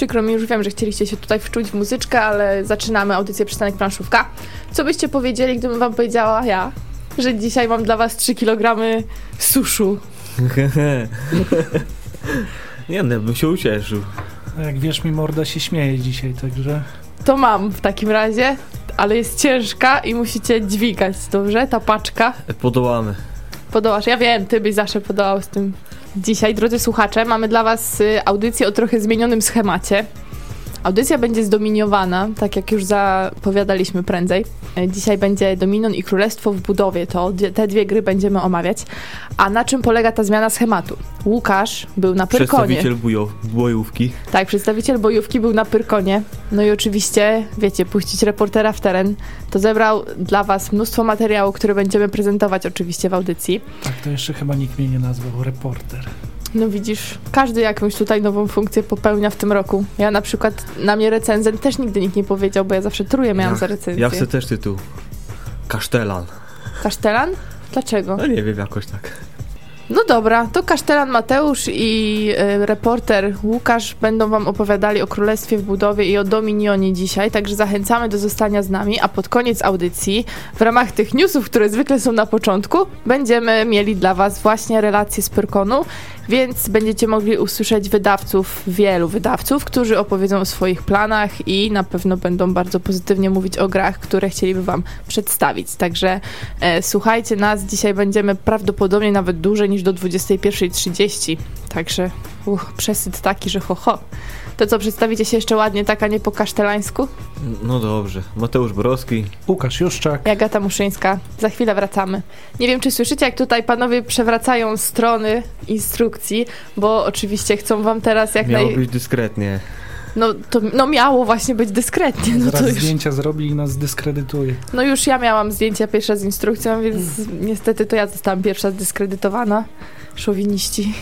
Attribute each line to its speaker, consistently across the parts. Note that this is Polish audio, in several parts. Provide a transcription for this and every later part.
Speaker 1: Przykro mi, już wiem, że chcieliście się tutaj wczuć w muzyczkę, ale zaczynamy audycję Przystanek Planszówka. Co byście powiedzieli, gdybym wam powiedziała ja, że dzisiaj mam dla was 3 kg suszu?
Speaker 2: nie no, bym się ucieszył.
Speaker 3: A Jak wiesz, mi morda się śmieje dzisiaj, także...
Speaker 1: To mam w takim razie, ale jest ciężka i musicie dźwigać, dobrze? Ta paczka.
Speaker 2: Podołamy.
Speaker 1: Podołasz. Ja wiem, ty byś zawsze podołał z tym. Dzisiaj, drodzy słuchacze, mamy dla was y, audycję o trochę zmienionym schemacie. Audycja będzie zdominiowana, tak jak już zapowiadaliśmy prędzej. E, Dzisiaj będzie Dominion i Królestwo w budowie. To te dwie gry będziemy omawiać. A na czym polega ta zmiana schematu? Łukasz był na Pyrkonie.
Speaker 2: Przedstawiciel bujo- bojówki.
Speaker 1: Tak, przedstawiciel bojówki był na Pyrkonie. No i oczywiście, wiecie, puścić reportera w teren. To zebrał dla was mnóstwo materiału, które będziemy prezentować oczywiście w audycji.
Speaker 3: Tak, to jeszcze chyba nikt mnie nie nazwał reporter.
Speaker 1: No widzisz, każdy jakąś tutaj nową funkcję popełnia w tym roku. Ja na przykład, na mnie recenzent też nigdy nikt nie powiedział, bo ja zawsze tróję miałam za recenzję.
Speaker 2: Ja chcę też tytuł. Kasztelan.
Speaker 1: Kasztelan? Dlaczego?
Speaker 2: No nie wiem, jakoś tak.
Speaker 1: No dobra, to Kasztelan Mateusz i y, reporter Łukasz będą wam opowiadali o Królestwie w budowie i o Dominionie dzisiaj, także zachęcamy do zostania z nami, a pod koniec audycji, w ramach tych newsów, które zwykle są na początku, będziemy mieli dla was właśnie relacje z Pyrkonu, więc będziecie mogli usłyszeć wydawców, wielu wydawców, którzy opowiedzą o swoich planach i na pewno będą bardzo pozytywnie mówić o grach, które chcieliby wam przedstawić. Także e, słuchajcie nas, dzisiaj będziemy prawdopodobnie nawet dłużej niż do 21.30, także uch, przesyt taki, że ho ho. To co, przedstawicie się jeszcze ładnie, tak, a nie po kasztelańsku?
Speaker 2: No dobrze. Mateusz Borowski.
Speaker 3: Łukasz Juszczak.
Speaker 1: I Agata Muszyńska. Za chwilę wracamy. Nie wiem, czy słyszycie, jak tutaj panowie przewracają strony instrukcji, bo oczywiście chcą wam teraz jak
Speaker 2: Miało
Speaker 1: naj...
Speaker 2: być dyskretnie.
Speaker 1: No, to, no miało właśnie być dyskretnie, no
Speaker 3: Zaraz
Speaker 1: to już...
Speaker 3: zdjęcia zrobi i nas dyskredytuje.
Speaker 1: No już ja miałam zdjęcia pierwsze z instrukcją, więc niestety to ja zostałam pierwsza zdyskredytowana. Szowiniści.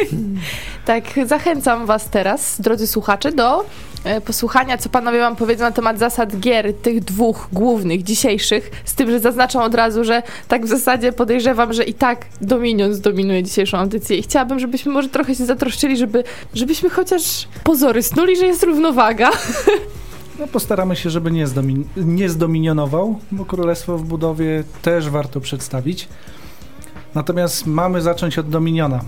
Speaker 1: tak, zachęcam was teraz, drodzy słuchacze, do e, posłuchania, co panowie wam powiedzą na temat zasad gier, tych dwóch głównych, dzisiejszych, z tym, że zaznaczam od razu, że tak w zasadzie podejrzewam, że i tak Dominion zdominuje dzisiejszą audycję i chciałabym, żebyśmy może trochę się zatroszczyli, żeby, żebyśmy chociaż pozory snuli, że jest równowaga.
Speaker 3: No postaramy się, żeby nie, zdomin- nie zdominionował, bo Królestwo w budowie też warto przedstawić. Natomiast mamy zacząć od Dominiona.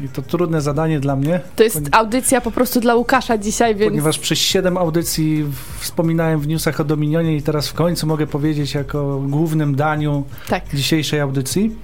Speaker 3: E, I to trudne zadanie dla mnie,
Speaker 1: To jest audycja po prostu dla Łukasza dzisiaj, więc...
Speaker 3: ponieważ przez 7 audycji wspominałem w newsach o Dominionie i teraz w końcu mogę powiedzieć jako głównym daniu
Speaker 1: Tak.
Speaker 3: dzisiejszej audycji.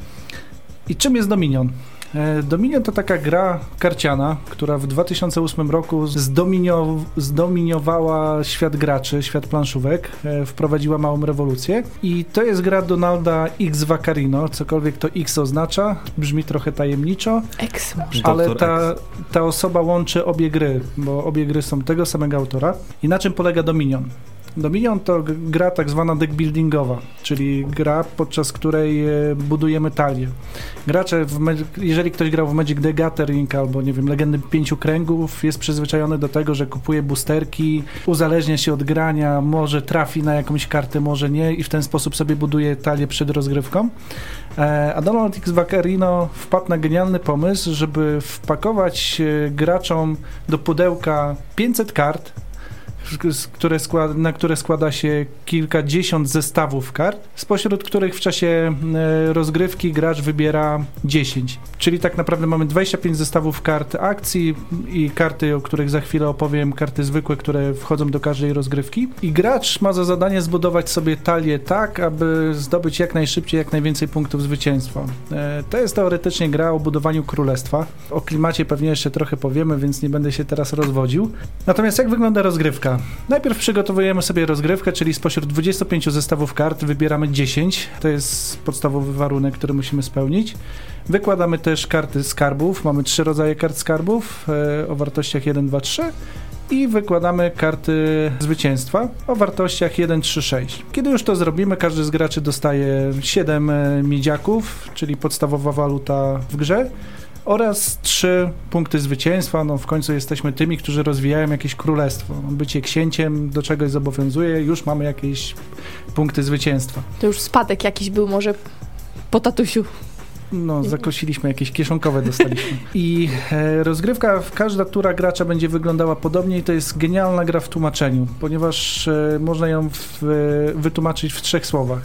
Speaker 3: I czym jest Dominion? E, Dominion to taka gra karciana, która w 2008 roku zdominio, zdominiowała świat graczy, świat planszówek, e, wprowadziła małą rewolucję. I to jest gra Donalda X Vaccarino, cokolwiek to X oznacza, brzmi trochę tajemniczo,
Speaker 1: Eks
Speaker 3: ale ta,
Speaker 2: X.
Speaker 3: ta osoba łączy obie gry, bo obie gry są tego samego autora. I na czym polega Dominion? Dominion to gra tak zwana deck buildingowa, czyli gra, podczas której e, budujemy talię. Gracze, jeżeli ktoś grał w Magic the Gathering albo, nie wiem, Legendy Pięciu Kręgów, jest przyzwyczajony do tego, że kupuje boosterki, uzależnia się od grania, może trafi na jakąś kartę, może nie i w ten sposób sobie buduje talię przed rozgrywką. E, A Donald X Vaccarino wpadł na genialny pomysł, żeby wpakować e, graczom do pudełka 500 kart, które na które składa się kilkadziesiąt zestawów kart, spośród których w czasie e, rozgrywki gracz wybiera 10. Czyli tak naprawdę mamy 25 zestawów kart akcji i karty, o których za chwilę opowiem, karty zwykłe, które wchodzą do każdej rozgrywki. I gracz ma za zadanie zbudować sobie talię tak, aby zdobyć jak najszybciej, jak najwięcej punktów zwycięstwa. E, To jest teoretycznie gra o budowaniu królestwa. O klimacie pewnie jeszcze trochę powiemy, więc nie będę się teraz rozwodził. Natomiast jak wygląda rozgrywka? Najpierw przygotowujemy sobie rozgrywkę, czyli spośród 25 zestawów kart wybieramy 10. To jest podstawowy warunek, który musimy spełnić. Wykładamy też karty skarbów. Mamy trzy rodzaje kart skarbów e, o wartościach 1, 2, 3 i wykładamy karty zwycięstwa o wartościach 1, 3, 6. Kiedy już to zrobimy, każdy z graczy dostaje 7 e, miedziaków, czyli podstawowa waluta w grze oraz 3 punkty zwycięstwa. No w końcu jesteśmy tymi, którzy rozwijają jakieś królestwo. Bycie księciem do czegoś zobowiązuje, już mamy jakieś punkty zwycięstwa.
Speaker 1: To już spadek jakiś był może po tatusiu.
Speaker 3: no, zakosiliśmy, jakieś kieszonkowe dostaliśmy. I e, rozgrywka, każda tura gracza będzie wyglądała podobnie i to jest genialna gra w tłumaczeniu, ponieważ e, można ją w, e, wytłumaczyć w trzech słowach.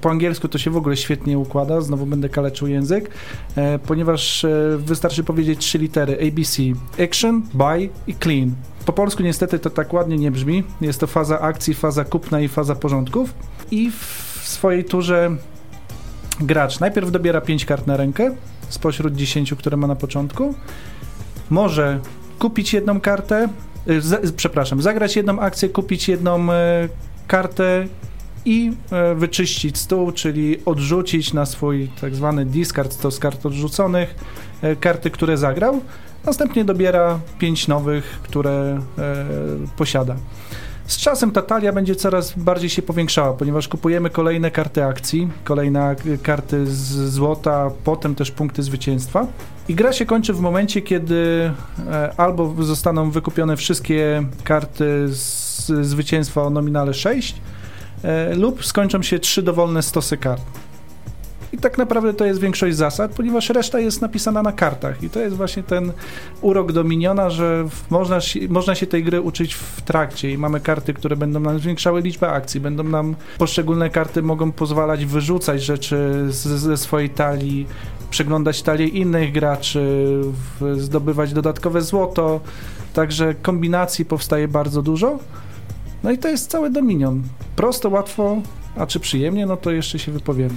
Speaker 3: Po angielsku to się w ogóle świetnie układa, znowu będę kaleczył język, e, ponieważ e, wystarczy powiedzieć trzy litery ABC, action, buy i clean. Po polsku niestety to tak ładnie nie brzmi. Jest to faza akcji, faza kupna i faza porządków. I w swojej turze gracz najpierw dobiera 5 kart na rękę spośród 10, które ma na początku. Może kupić jedną kartę, y, z, przepraszam, zagrać jedną akcję, kupić jedną e, kartę i e, wyczyścić stół, czyli odrzucić na swój tak zwany discard, to z kart odrzuconych, e, karty, które zagrał. Następnie dobiera 5 nowych, które posiada. Z czasem ta talia będzie coraz bardziej się powiększała, ponieważ kupujemy kolejne karty akcji, kolejne karty z złota, potem też punkty zwycięstwa. I gra się kończy w momencie, kiedy e, albo zostaną wykupione wszystkie karty z zwycięstwa o nominale 6, e, lub skończą się trzy dowolne stosy kart. I tak naprawdę to jest większość zasad, ponieważ reszta jest napisana na kartach. I to jest właśnie ten urok Dominiona, że można, można się tej gry uczyć w trakcie. I mamy karty, które będą nam zwiększały liczbę akcji, będą nam poszczególne karty mogą pozwalać wyrzucać rzeczy ze swojej talii, przeglądać talię innych graczy, zdobywać dodatkowe złoto. Także kombinacji powstaje bardzo dużo. No i to jest cały Dominion. Prosto, łatwo, a czy przyjemnie, no to jeszcze się wypowiemy.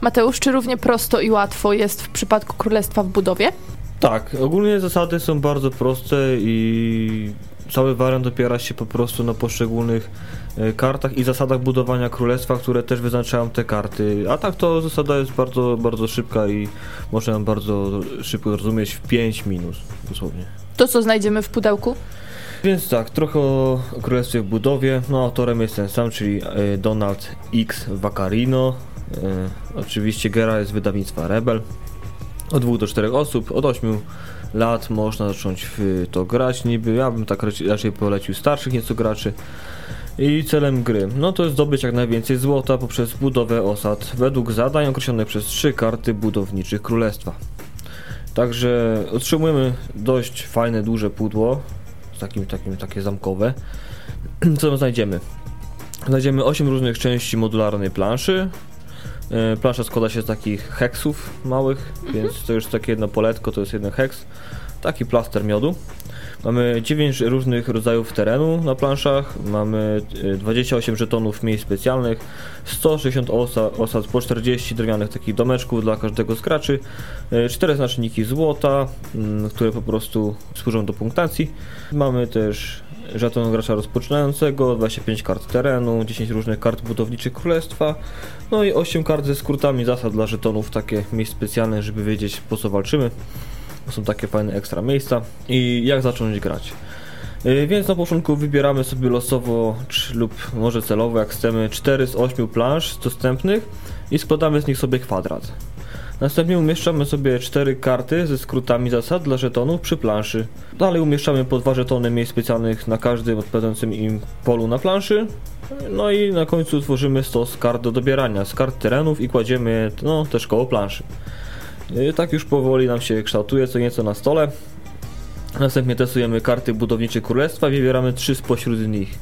Speaker 1: Mateusz, czy równie prosto i łatwo jest w przypadku Królestwa w budowie?
Speaker 2: Tak, ogólnie zasady są bardzo proste i cały wariant opiera się po prostu na poszczególnych e, kartach i zasadach budowania królestwa, które też wyznaczają te karty. A tak to zasada jest bardzo, bardzo szybka i można ją bardzo szybko zrozumieć w 5 minut dosłownie.
Speaker 1: To co znajdziemy w pudełku?
Speaker 2: Więc tak, trochę o Królestwie w budowie. No autorem jest ten sam, czyli e, Donald X Vaccarino. E, oczywiście Gera jest wydawnictwa Rebel. Od 2 do 4 osób, od 8 lat można zacząć w to grać. Niby ja bym tak raczej polecił starszych nieco graczy. I celem gry, no to jest zdobyć jak najwięcej złota poprzez budowę osad według zadań określonych przez trzy karty budowniczych królestwa. Także otrzymujemy dość fajne, duże pudło, takim, takim, takie zamkowe. Co tam znajdziemy? Znajdziemy 8 różnych części modularnej planszy, E, plansza składa się z takich heksów małych, mhm. więc to już takie jedno poletko, to jest jeden heks. Taki plaster miodu. Mamy 9 różnych rodzajów terenu na planszach, mamy 28 e, żetonów miejsc specjalnych, 160 osa, osad po 40 drewnianych takich domeczków dla każdego z graczy, 4 e, znaczniki złota, mm, które po prostu służą do punktacji. Mamy też żeton gracza rozpoczynającego, 25 kart terenu, 10 różnych kart budowniczych królestwa, no i 8 kart ze skrótami zasad dla żetonów, takie miejsc specjalne, żeby wiedzieć po co walczymy. Są takie fajne ekstra miejsca. I jak zacząć grać? Yy, więc na początku wybieramy sobie losowo lub może celowo, jak chcemy, 4 z 8 plansz dostępnych i składamy z nich sobie kwadrat. Następnie umieszczamy sobie cztery karty ze skrótami zasad dla żetonów przy planszy. Dalej umieszczamy po dwa żetony miejsc specjalnych na każdym odpowiadającym im polu na planszy. No i na końcu tworzymy stos kart do dobierania z kart terenów i kładziemy no też koło planszy. I tak już powoli nam się kształtuje co nieco na stole. Następnie testujemy karty budownicze królestwa wybieramy trzy spośród nich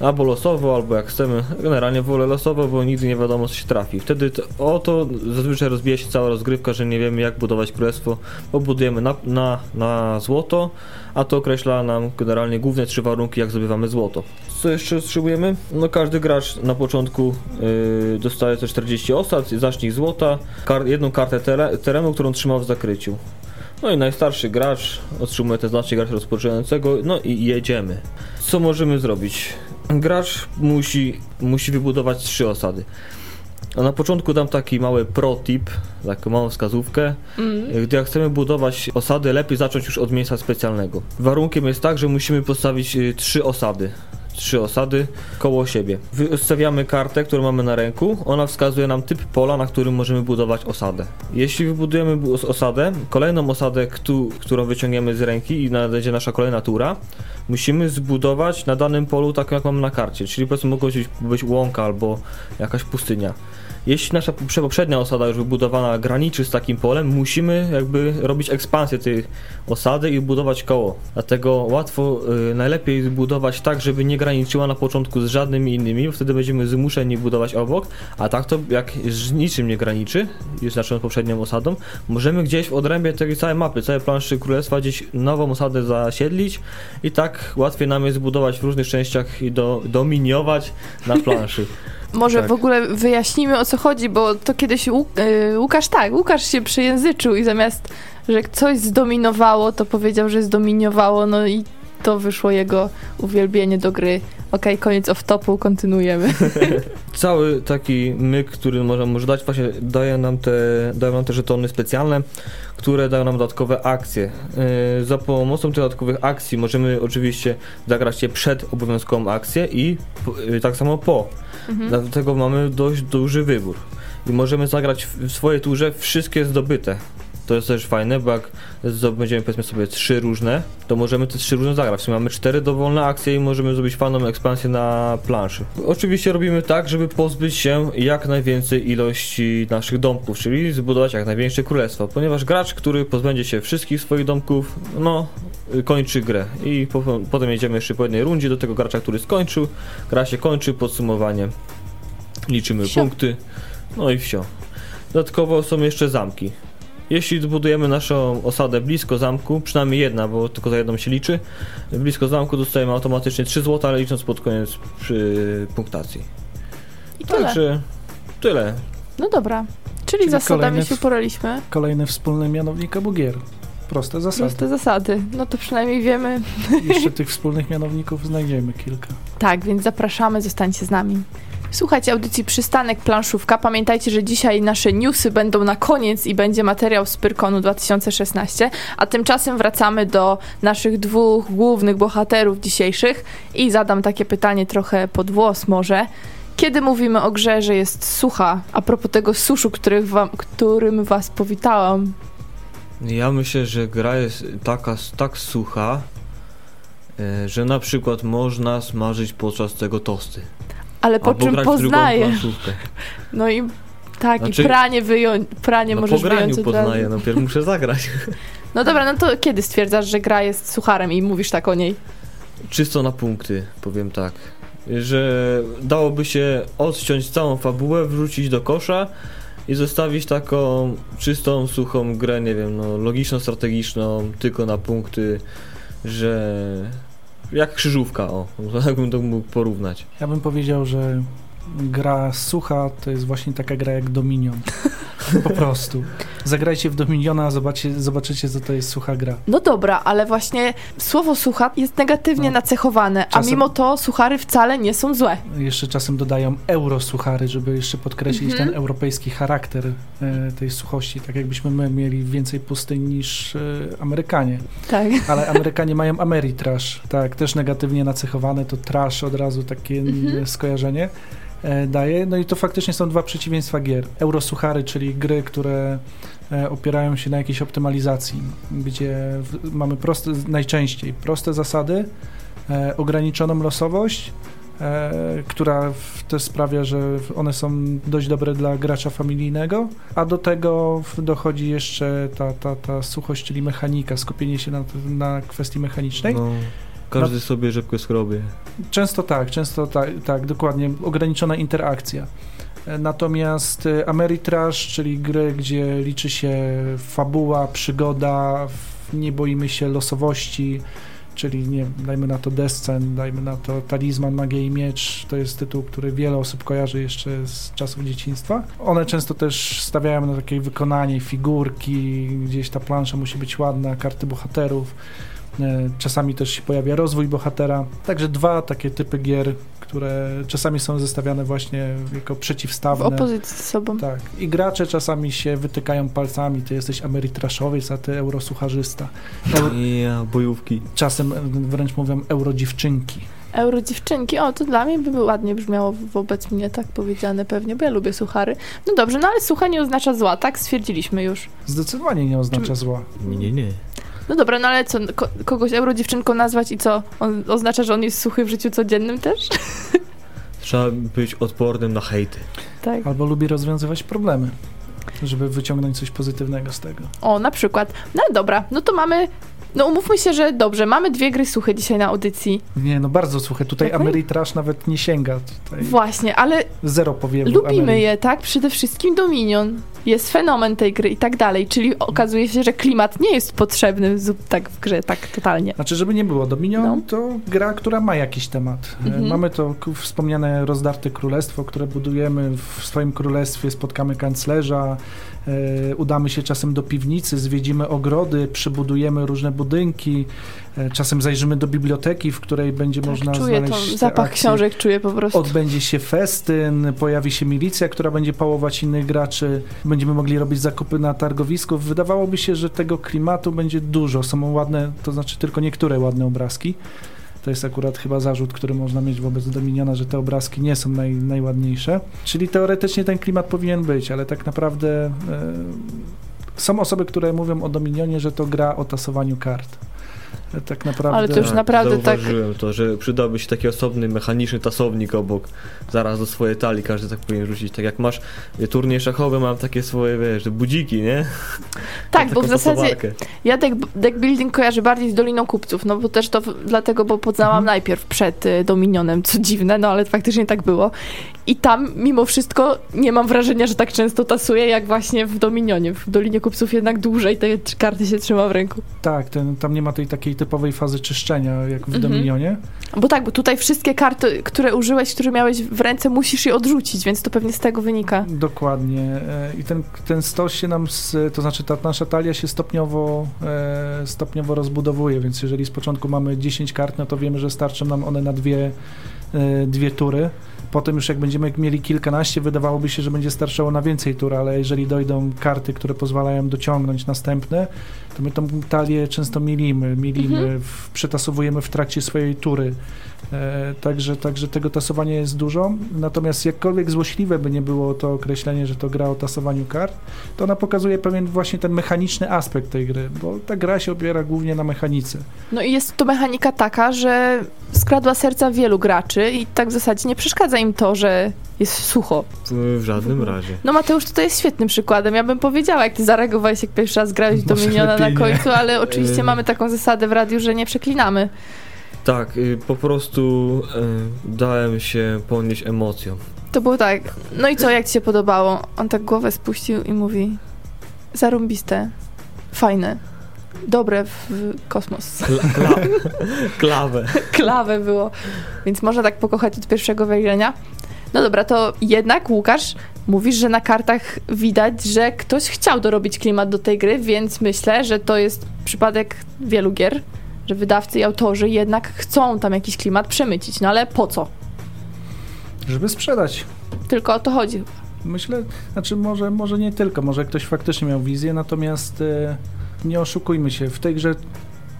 Speaker 2: albo losowo, albo jak chcemy. Generalnie wolę losowo, bo nigdy nie wiadomo co się trafi. Wtedy to, o to zazwyczaj rozbija się cała rozgrywka, że nie wiemy jak budować królestwo, bo budujemy na, na, na złoto, a to określa nam generalnie główne trzy warunki jak zdobywamy złoto. Co jeszcze potrzebujemy? No każdy gracz na początku yy, dostaje te 40 osad, znacznik złota, kar jedną kartę terenu, którą trzymał w zakryciu. No i najstarszy gracz otrzymuje te znacznik gracza rozpoczynającego, no i jedziemy. Co możemy zrobić? Gracz musi, musi wybudować trzy osady. A na początku dam taki mały pro tip, taką małą wskazówkę. Mm. Gdy chcemy budować osady, lepiej zacząć już od miejsca specjalnego. Warunkiem jest tak, że musimy postawić y, trzy osady trzy osady koło siebie. Wystawiamy kartę, którą mamy na ręku. Ona wskazuje nam typ pola, na którym możemy budować osadę. Jeśli wybudujemy osadę, kolejną osadę, którą wyciągniemy z ręki i będzie nasza kolejna tura, musimy zbudować na danym polu tak jak mamy na karcie. Czyli powiedzmy być, być łąka albo jakaś pustynia. Jeśli nasza poprzednia osada już wybudowana graniczy z takim polem, musimy jakby robić ekspansję tej osady i budować koło. Dlatego łatwo, y, najlepiej zbudować tak, żeby nie graniczyła na początku z żadnymi innymi, bo wtedy będziemy zmuszeni budować obok, a tak to jak z niczym nie graniczy, już zaczynając poprzednią osadą, możemy gdzieś w odrębie tej całej mapy, całej planszy królestwa gdzieś nową osadę zasiedlić i tak łatwiej nam jest zbudować w różnych częściach i do, dominiować na planszy.
Speaker 1: Może
Speaker 2: Tak.
Speaker 1: w ogóle wyjaśnimy o co chodzi, bo to kiedyś Łuk- y, Łukasz tak, Łukasz się przejęzyczył i zamiast, że coś zdominowało, to powiedział, że zdominowało, no i to wyszło jego uwielbienie do gry. Okej, koniec off-topu, kontynuujemy.
Speaker 2: Cały taki myk, który możemy może dać, właśnie daje nam te, dają nam te żetony specjalne, które dają nam dodatkowe akcje. Yy, za pomocą tych dodatkowych akcji możemy oczywiście zagrać je przed obowiązkową akcję i yy, tak samo po.
Speaker 1: Mhm.
Speaker 2: Dlatego mamy dość duży wybór. I możemy zagrać w w swojej turze wszystkie zdobyte. To jest też fajne, bo jak zdobędziemy powiedzmy sobie trzy różne, to możemy te trzy różne zagrać. W sumie mamy cztery dowolne akcje i możemy zrobić fajną ekspansję na planszy. Oczywiście robimy tak, żeby pozbyć się jak najwięcej ilości naszych domków, czyli zbudować jak największe królestwo, ponieważ gracz, który pozbędzie się wszystkich swoich domków, no, kończy grę. I po, potem jedziemy jeszcze po jednej rundzie do tego gracza, który skończył. Gra się kończy, podsumowanie. Liczymy
Speaker 1: Wsio.
Speaker 2: punkty. No i wsio. Dodatkowo są jeszcze zamki. Jeśli zbudujemy naszą osadę blisko zamku, przynajmniej jedna, bo tylko za jedną się liczy, blisko zamku dostajemy automatycznie 3 zł, ale licząc pod koniec przy punktacji.
Speaker 1: I tyle.
Speaker 2: Także tyle.
Speaker 1: No dobra. Czyli,
Speaker 3: Czyli
Speaker 1: zasadami się poraliśmy.
Speaker 3: Kolejny wspólny mianownik obu gier. Proste zasady.
Speaker 1: Proste zasady. No to przynajmniej wiemy.
Speaker 3: Jeszcze tych wspólnych mianowników znajdziemy kilka.
Speaker 1: Tak, więc zapraszamy, zostańcie z nami. Słuchajcie audycji Przystanek Planszówka. Pamiętajcie, że dzisiaj nasze newsy będą na koniec i będzie materiał z Pyrkonu 2016, a tymczasem wracamy do naszych dwóch głównych bohaterów dzisiejszych i zadam takie pytanie trochę pod włos może. Kiedy mówimy o grze, że jest sucha, a propos tego suszu, wam, którym was powitałam,
Speaker 2: Ja myślę, że gra jest taka, tak sucha, e, że na przykład można smażyć podczas tego tosty.
Speaker 1: Ale po
Speaker 2: Albo
Speaker 1: czym poznaję.
Speaker 2: planszówkę.
Speaker 1: No i tak,
Speaker 2: Znaczy-
Speaker 1: i pranie wyjąć, pranie
Speaker 2: No
Speaker 1: możesz
Speaker 2: po graniu
Speaker 1: wyjąć od razu.
Speaker 2: poznaję, no pierw muszę zagrać.
Speaker 1: No dobra, no to kiedy stwierdzasz, że gra jest sucharem i mówisz tak o niej?
Speaker 2: Czysto na punkty, powiem tak. Że dałoby się odciąć całą fabułę, wrzucić do kosza i zostawić taką czystą, suchą grę, nie wiem, no logiczno-strategiczną, tylko na punkty, że jak krzyżówka, o, tak bym to mógł porównać.
Speaker 3: Ja bym powiedział, że gra sucha to jest właśnie taka gra jak Dominion. Po prostu. Zagrajcie w Dominiona, zobaczycie, zobaczycie, co to jest sucha gra.
Speaker 1: No dobra, ale właśnie słowo sucha jest negatywnie
Speaker 3: No.
Speaker 1: nacechowane, a
Speaker 3: Czasem-
Speaker 1: mimo to suchary wcale nie są złe.
Speaker 3: Jeszcze czasem dodają eurosuchary, żeby jeszcze podkreślić
Speaker 1: Mhm.
Speaker 3: ten europejski charakter e, tej suchości. Tak jakbyśmy my mieli więcej pustyń niż e, Amerykanie.
Speaker 1: Tak.
Speaker 3: Ale Amerykanie mają Ameritrash, tak, też negatywnie nacechowane, to trash od razu takie
Speaker 1: Mhm.
Speaker 3: skojarzenie daje. No i to faktycznie są dwa przeciwieństwa gier. Eurosuchary, czyli gry, które e, opierają się na jakiejś optymalizacji, gdzie mamy proste, najczęściej proste zasady, e, ograniczoną losowość, e, która też sprawia, że one są dość dobre dla gracza familijnego, a do tego dochodzi jeszcze ta, ta, ta suchość, czyli mechanika, skupienie się na, na kwestii mechanicznej.
Speaker 2: No, każdy sobie rzepkę schrobie.
Speaker 3: Często tak, często tak, tak, dokładnie, ograniczona interakcja. Natomiast e, Ameritrash, czyli gry, gdzie liczy się fabuła, przygoda, nie boimy się losowości, czyli nie, dajmy na to Descent, dajmy na to Talizman, Magia i Miecz, to jest tytuł, który wiele osób kojarzy jeszcze z czasów dzieciństwa. One często też stawiają na takie wykonanie, figurki, gdzieś ta plansza musi być ładna, karty bohaterów. E, Czasami też się pojawia rozwój bohatera. Także dwa takie typy gier, które czasami są zestawiane właśnie jako
Speaker 1: W
Speaker 3: przeciwstawne.
Speaker 1: opozycji z sobą.
Speaker 3: Tak. I gracze czasami się wytykają palcami. Ty jesteś amerytraszowiec, a ty eurosucharzysta. Euro,
Speaker 2: Ja, bojówki.
Speaker 3: czasem wręcz mówią eurodziewczynki.
Speaker 1: Euro dziewczynki, o to dla mnie by ładnie brzmiało wobec mnie tak powiedziane pewnie, bo ja lubię suchary. No dobrze, no ale sucha nie oznacza zła, tak? Stwierdziliśmy już.
Speaker 3: Zdecydowanie nie oznacza zła.
Speaker 2: Nie, nie, nie.
Speaker 1: No dobra, no ale co, ko kogoś euro dziewczynką nazwać i co? On oznacza, że on jest suchy w życiu codziennym też?
Speaker 2: Trzeba być odpornym na hejty.
Speaker 1: Tak.
Speaker 3: Albo lubi rozwiązywać problemy, żeby wyciągnąć coś pozytywnego z tego.
Speaker 1: O, na przykład. No dobra, no to mamy. No umówmy się, że dobrze, mamy dwie gry suche dzisiaj na audycji.
Speaker 3: Nie, no bardzo słuchaj, tutaj
Speaker 1: Okej.
Speaker 3: Ameritrash nawet nie sięga. Tutaj
Speaker 1: Właśnie, ale
Speaker 3: zero powiewu
Speaker 1: lubimy
Speaker 3: Ameri-
Speaker 1: je, tak? Przede wszystkim Dominion. Jest fenomen tej gry i tak dalej. Czyli okazuje się, że klimat nie jest potrzebny tak w grze, tak totalnie.
Speaker 3: Znaczy, żeby nie było, Dominion
Speaker 1: No.
Speaker 3: to gra, która ma jakiś temat. E,
Speaker 1: Mhm.
Speaker 3: Mamy to wspomniane rozdarte królestwo, które budujemy. W swoim królestwie spotkamy kanclerza, udamy się czasem do piwnicy, zwiedzimy ogrody, przebudujemy różne budynki, e, czasem zajrzymy do biblioteki, w której będzie
Speaker 1: Tak,
Speaker 3: można
Speaker 1: czuję to,
Speaker 3: znaleźć te
Speaker 1: zapach
Speaker 3: akcje.
Speaker 1: książek czuję po prostu.
Speaker 3: Odbędzie się festyn, pojawi się milicja, która będzie pałować innych graczy, będziemy mogli robić zakupy na targowisku. Wydawałoby się, że tego klimatu będzie dużo. Są ładne, to znaczy tylko niektóre ładne obrazki. To jest akurat chyba zarzut, który można mieć wobec Dominiona, że te obrazki nie są naj, najładniejsze. Czyli teoretycznie ten klimat powinien być, ale tak naprawdę e, są osoby, które mówią o Dominionie, że to gra o tasowaniu kart. Tak naprawdę.
Speaker 1: Ale to już naprawdę tak-
Speaker 2: Zauważyłem to, że przydałby się taki osobny, mechaniczny tasownik obok, zaraz do swojej talii, każdy tak powinien rzucić. Tak jak masz y, turniej szachowy, mam takie swoje, wiesz, budziki, nie?
Speaker 1: Tak, bo w zasadzie
Speaker 2: tasowarkę.
Speaker 1: ja deck, deck building kojarzę bardziej z Doliną Kupców, no bo też to dlatego, bo poznałam
Speaker 3: Mhm.
Speaker 1: najpierw przed y, Dominionem, co dziwne, no ale faktycznie tak było. I tam mimo wszystko nie mam wrażenia, że tak często tasuję, jak właśnie w Dominionie. W Dolinie Kupców jednak dłużej te karty się trzyma w ręku.
Speaker 3: Tak, ten, tam nie ma tej takiej typowej fazy czyszczenia, jak w
Speaker 1: Mhm.
Speaker 3: Dominionie.
Speaker 1: Bo tak, bo tutaj wszystkie karty, które użyłeś, które miałeś w ręce, musisz je odrzucić, więc to pewnie z tego wynika.
Speaker 3: Dokładnie. E, I ten, ten stos się nam, z, to znaczy ta nasza talia się stopniowo, e, stopniowo rozbudowuje, więc jeżeli z początku mamy 10 kart, no to wiemy, że starczą nam one na dwie, e, dwie tury. Potem już jak będziemy mieli kilkanaście, wydawałoby się, że będzie starczało na więcej tur, ale jeżeli dojdą karty, które pozwalają dociągnąć następne, to my tą talię często milimy, milimy,
Speaker 1: Mhm.
Speaker 3: w, przetasowujemy w trakcie swojej tury. E, także, także tego tasowania jest dużo. Natomiast jakkolwiek złośliwe by nie było to określenie, że to gra o tasowaniu kart, to ona pokazuje pewien właśnie ten mechaniczny aspekt tej gry, bo ta gra się opiera głównie na mechanice.
Speaker 1: No i jest to mechanika taka, że skradła serca wielu graczy i tak w zasadzie nie przeszkadza im to, że jest sucho.
Speaker 2: W żadnym razie.
Speaker 1: No Mateusz tutaj jest świetnym przykładem. Ja bym powiedziała, jak ty zareagowałeś, jak pierwszy raz grałeś do Miniona na
Speaker 3: nie.
Speaker 1: końcu, ale oczywiście
Speaker 2: Ym.
Speaker 1: mamy taką zasadę w radiu, że nie przeklinamy.
Speaker 2: Tak, y, po prostu y, dałem się ponieść emocjom.
Speaker 1: To było tak. No i co, jak ci się podobało? On tak głowę spuścił i mówi zarąbiste, fajne, dobre w kosmos.
Speaker 2: Kla, kla, klawę.
Speaker 1: Klawę było. Więc można tak pokochać od pierwszego wejrzenia. No dobra, to jednak Łukasz, mówisz, że na kartach widać, że ktoś chciał dorobić klimat do tej gry, więc myślę, że to jest przypadek wielu gier, że wydawcy i autorzy jednak chcą tam jakiś klimat przemycić. No ale po co?
Speaker 3: Żeby sprzedać.
Speaker 1: Tylko o to chodzi.
Speaker 3: Myślę, znaczy może, może nie tylko, może ktoś faktycznie miał wizję, natomiast e, nie oszukujmy się, w tej grze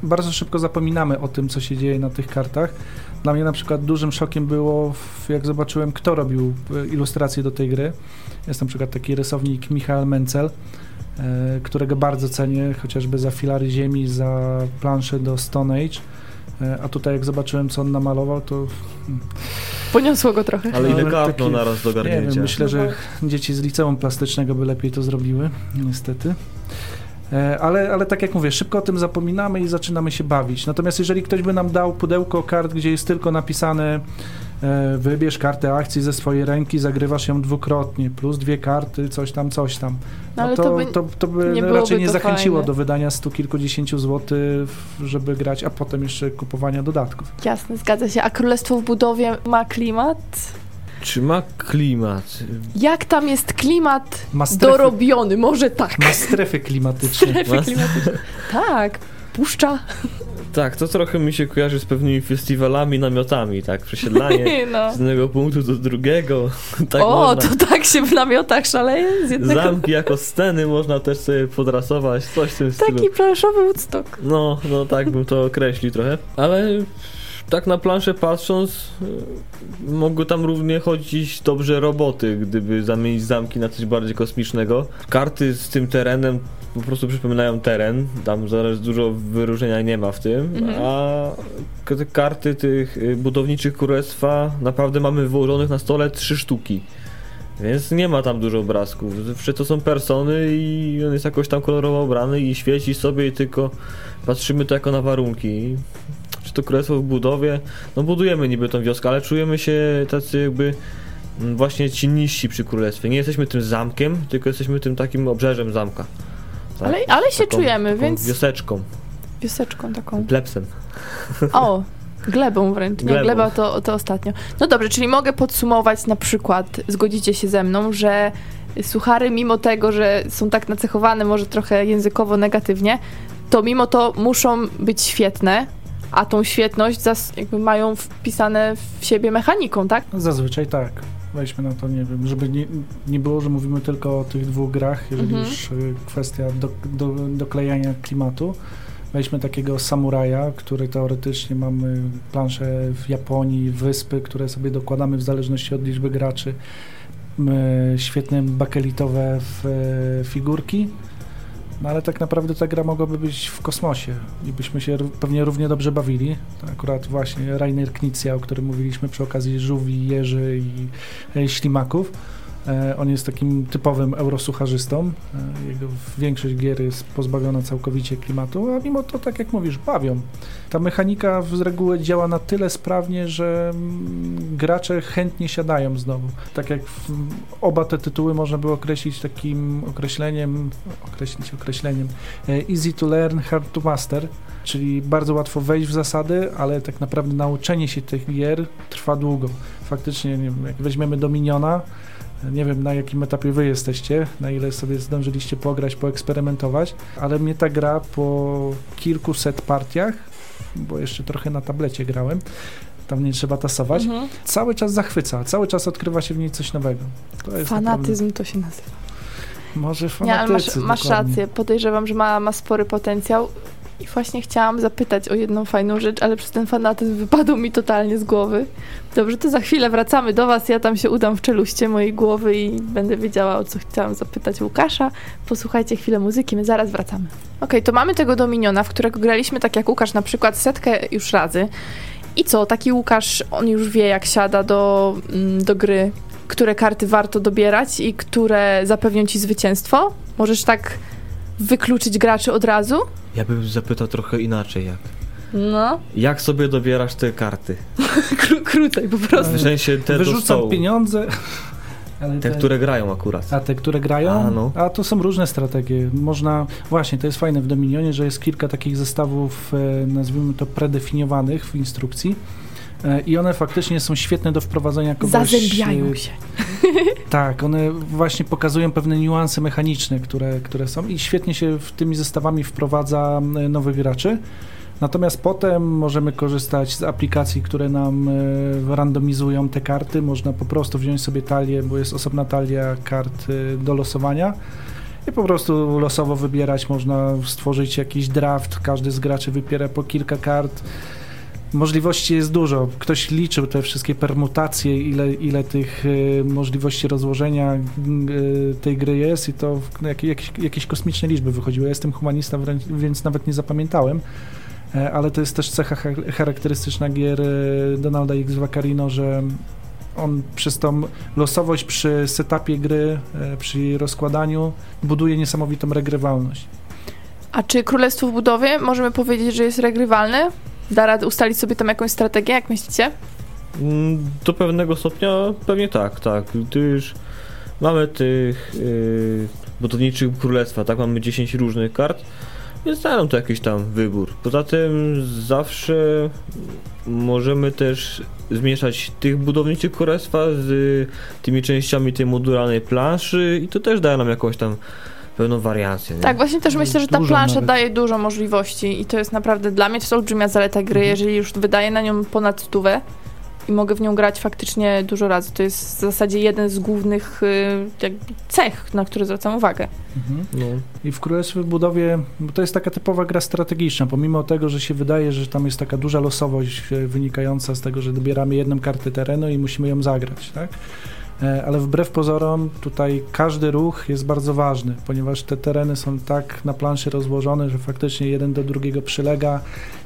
Speaker 3: bardzo szybko zapominamy o tym, co się dzieje na tych kartach. Dla mnie na przykład dużym szokiem było, jak zobaczyłem, kto robił e, ilustracje do tej gry. Jest na przykład taki rysownik Michael Mencel, e, którego bardzo cenię, chociażby za filary ziemi, za plansze do Stone Age. E, A tutaj jak zobaczyłem, co on namalował, to
Speaker 1: Poniosło go trochę.
Speaker 2: Ale ile kartno
Speaker 3: takie-
Speaker 2: naraz do
Speaker 3: nie
Speaker 2: garnięcia.
Speaker 3: wiem, myślę,
Speaker 1: No
Speaker 3: że dzieci z liceum plastycznego by lepiej to zrobiły, niestety. E, Ale, ale tak jak mówię, szybko o tym zapominamy i zaczynamy się bawić. Natomiast jeżeli ktoś by nam dał pudełko kart, gdzie jest tylko napisane e, wybierz kartę akcji ze swojej ręki, zagrywasz ją dwukrotnie, plus dwie karty, coś tam, coś tam.
Speaker 1: No,
Speaker 3: No to,
Speaker 1: to by
Speaker 3: to, to by
Speaker 1: nie
Speaker 3: raczej nie zachęciło
Speaker 1: fajne.
Speaker 3: do wydania stu kilkudziesięciu złotych, żeby grać, a potem jeszcze kupowania dodatków.
Speaker 1: Jasne, zgadza się. A Królestwo w budowie ma klimat?
Speaker 2: Czy ma klimat?
Speaker 1: Jak tam jest klimat
Speaker 3: Ma strefy,
Speaker 1: dorobiony? Może tak.
Speaker 3: ma strefy klimatyczne.
Speaker 1: Strefy
Speaker 2: Ma-
Speaker 1: klimatyczne. Tak, puszcza.
Speaker 2: Tak, to trochę mi się kojarzy z pewnymi festiwalami, namiotami, tak? Przesiedlanie
Speaker 1: No.
Speaker 2: z jednego punktu do drugiego. Tak
Speaker 1: o,
Speaker 2: można.
Speaker 1: to tak się w namiotach szaleje z jednego...
Speaker 2: Zamki jako sceny można też sobie podrasować, coś w tym stylu.
Speaker 1: Taki planszowy Woodstock.
Speaker 2: No, no tak bym to określił trochę. Ale tak na planszę patrząc, y, mogły tam równie chodzić dobrze roboty, gdyby zamienić zamki na coś bardziej kosmicznego. Karty z tym terenem po prostu przypominają teren, tam zaraz dużo wyróżnienia nie ma w tym,
Speaker 1: Mhm.
Speaker 2: a te karty tych y, budowniczych królestwa naprawdę mamy wyłożonych na stole trzy sztuki. Więc nie ma tam dużo obrazków. Zawsze to są persony i on jest jakoś tam kolorowo ubrany i świeci sobie i tylko patrzymy to jako na warunki. Czy to królestwo w budowie? No budujemy niby tą wioskę, ale czujemy się tacy jakby mm, właśnie ci niżsi przy królestwie. Nie jesteśmy tym zamkiem, tylko jesteśmy tym takim obrzeżem zamka. Tak?
Speaker 1: Ale, ale się
Speaker 2: Taką-
Speaker 1: czujemy,
Speaker 2: taką
Speaker 1: więc
Speaker 2: Wioseczką,
Speaker 1: wioseczką taką.
Speaker 2: plepsem.
Speaker 1: O, glebą wręcz. Nie,
Speaker 2: Glebą.
Speaker 1: gleba to, to ostatnio. No dobrze, czyli mogę podsumować na przykład, zgodzicie się ze mną, że suchary, mimo tego, że są tak nacechowane może trochę językowo negatywnie, to mimo to muszą być świetne, a tą świetność mają wpisane w siebie mechaniką, tak?
Speaker 3: Zazwyczaj tak. Weźmy na to, nie wiem, żeby nie, nie było, że mówimy tylko o tych dwóch grach, jeżeli
Speaker 1: Mhm.
Speaker 3: już y, kwestia do, do, doklejania klimatu. Weźmy takiego samuraja, który teoretycznie mamy plansze w Japonii, wyspy, które sobie dokładamy w zależności od liczby graczy. My, świetne bakelitowe e, figurki. No ale tak naprawdę ta gra mogłaby być w kosmosie i byśmy się pewnie równie dobrze bawili. Akurat właśnie Rainer Knizia, o którym mówiliśmy przy okazji żółwi, jeży i e, ślimaków. E, on jest takim typowym eurosucharzystą. E, jego większość gier jest pozbawiona całkowicie klimatu, a mimo to, tak jak mówisz, bawią. Ta mechanika z reguły działa na tyle sprawnie, że mm, gracze chętnie siadają znowu. Tak jak oba te tytuły można było określić takim określeniem, określić określeniem e, easy to learn, hard to master, czyli bardzo łatwo wejść w zasady, ale tak naprawdę nauczenie się tych gier trwa długo. Faktycznie, nie wiem, jak weźmiemy Dominiona, nie wiem na jakim etapie wy jesteście, na ile sobie zdążyliście pograć, poeksperymentować, ale mnie ta gra po kilkuset partiach, bo jeszcze trochę na tablecie grałem, tam nie trzeba tasować,
Speaker 1: Mhm.
Speaker 3: cały czas zachwyca, cały czas odkrywa się w niej coś nowego. To jest
Speaker 1: Fanatyzm to się nazywa.
Speaker 3: Naprawdę, może
Speaker 1: Nie, ale masz, masz rację. Podejrzewam, że ma, ma spory potencjał. I właśnie chciałam zapytać o jedną fajną rzecz, ale przez ten fanatyzm wypadł mi totalnie z głowy. Dobrze, to za chwilę wracamy do Was. Ja tam się udam w czeluście mojej głowy i będę wiedziała, o co chciałam zapytać Łukasza. Posłuchajcie chwilę muzyki, my zaraz wracamy. Okej, to mamy tego Dominiona, w którego graliśmy tak jak Łukasz na przykład setkę już razy. I co, taki Łukasz, on już wie jak siada do, mm, do gry, które karty warto dobierać i które zapewnią Ci zwycięstwo? Możesz tak wykluczyć graczy od razu?
Speaker 2: Ja bym zapytał trochę inaczej jak.
Speaker 1: No,
Speaker 2: Jak sobie dobierasz te karty?
Speaker 1: Kró- krócej po prostu.
Speaker 2: W sensie te
Speaker 3: Wyrzucam pieniądze. Ale
Speaker 2: Te, które grają akurat.
Speaker 3: A te, które grają?
Speaker 2: A, no.
Speaker 3: A to są różne strategie. Można, właśnie, to jest fajne w Dominionie, że jest kilka takich zestawów, e, nazwijmy to predefiniowanych w instrukcji. E, I one faktycznie są świetne do wprowadzenia kogoś.
Speaker 1: Zazębiają
Speaker 3: e,
Speaker 1: się.
Speaker 3: Tak, one właśnie pokazują pewne niuanse mechaniczne, które, które są i świetnie się w tymi zestawami wprowadza nowych graczy. Natomiast potem możemy korzystać z aplikacji, które nam e, randomizują te karty. Można po prostu wziąć sobie talię, bo jest osobna talia kart do losowania i po prostu losowo wybierać. Można stworzyć jakiś draft, każdy z graczy wybiera po kilka kart. Możliwości jest dużo. Ktoś liczył te wszystkie permutacje, ile, ile tych e, możliwości rozłożenia e, tej gry jest i to jak, jakieś, kosmiczne liczby wychodziły. Ja jestem humanista, wręcz, więc nawet nie zapamiętałem. E, ale to jest też cecha cha- charakterystyczna gier e, Donalda X Vaccarino, że on przez tą losowość przy setupie gry, e, przy rozkładaniu buduje niesamowitą regrywalność.
Speaker 1: A czy Królestwo w budowie możemy powiedzieć, że jest regrywalne? Da radę ustalić sobie tam jakąś strategię, jak myślicie?
Speaker 2: Mm, Do pewnego stopnia pewnie tak, tak. Gdyż mamy tych yy, budowniczych królestwa, tak? Mamy 10 różnych kart, więc dają to jakiś tam wybór. Poza tym zawsze możemy też zmieszać tych budowniczych królestwa z tymi częściami tej modularnej planszy i to też daje nam jakąś tam pewną wariację. Nie?
Speaker 1: Tak, właśnie też myślę, że ta
Speaker 3: Dużo
Speaker 1: plansza
Speaker 3: nawet.
Speaker 1: daje dużo możliwości i to jest naprawdę dla mnie to jest olbrzymia zaleta gry,
Speaker 3: Mhm.
Speaker 1: jeżeli już wydaję na nią ponad stówę, i mogę w nią grać faktycznie dużo razy. To jest w zasadzie jeden z głównych y, jakby cech, na które zwracam uwagę.
Speaker 3: Mhm.
Speaker 2: No.
Speaker 3: I w Królestwie w budowie, bo to jest taka typowa gra strategiczna, pomimo tego, że się wydaje, że tam jest taka duża losowość e, wynikająca z tego, że dobieramy jedną kartę terenu i musimy ją zagrać, tak? E, Ale wbrew pozorom tutaj każdy ruch jest bardzo ważny, ponieważ te tereny są tak na planszy rozłożone, że faktycznie jeden do drugiego przylega.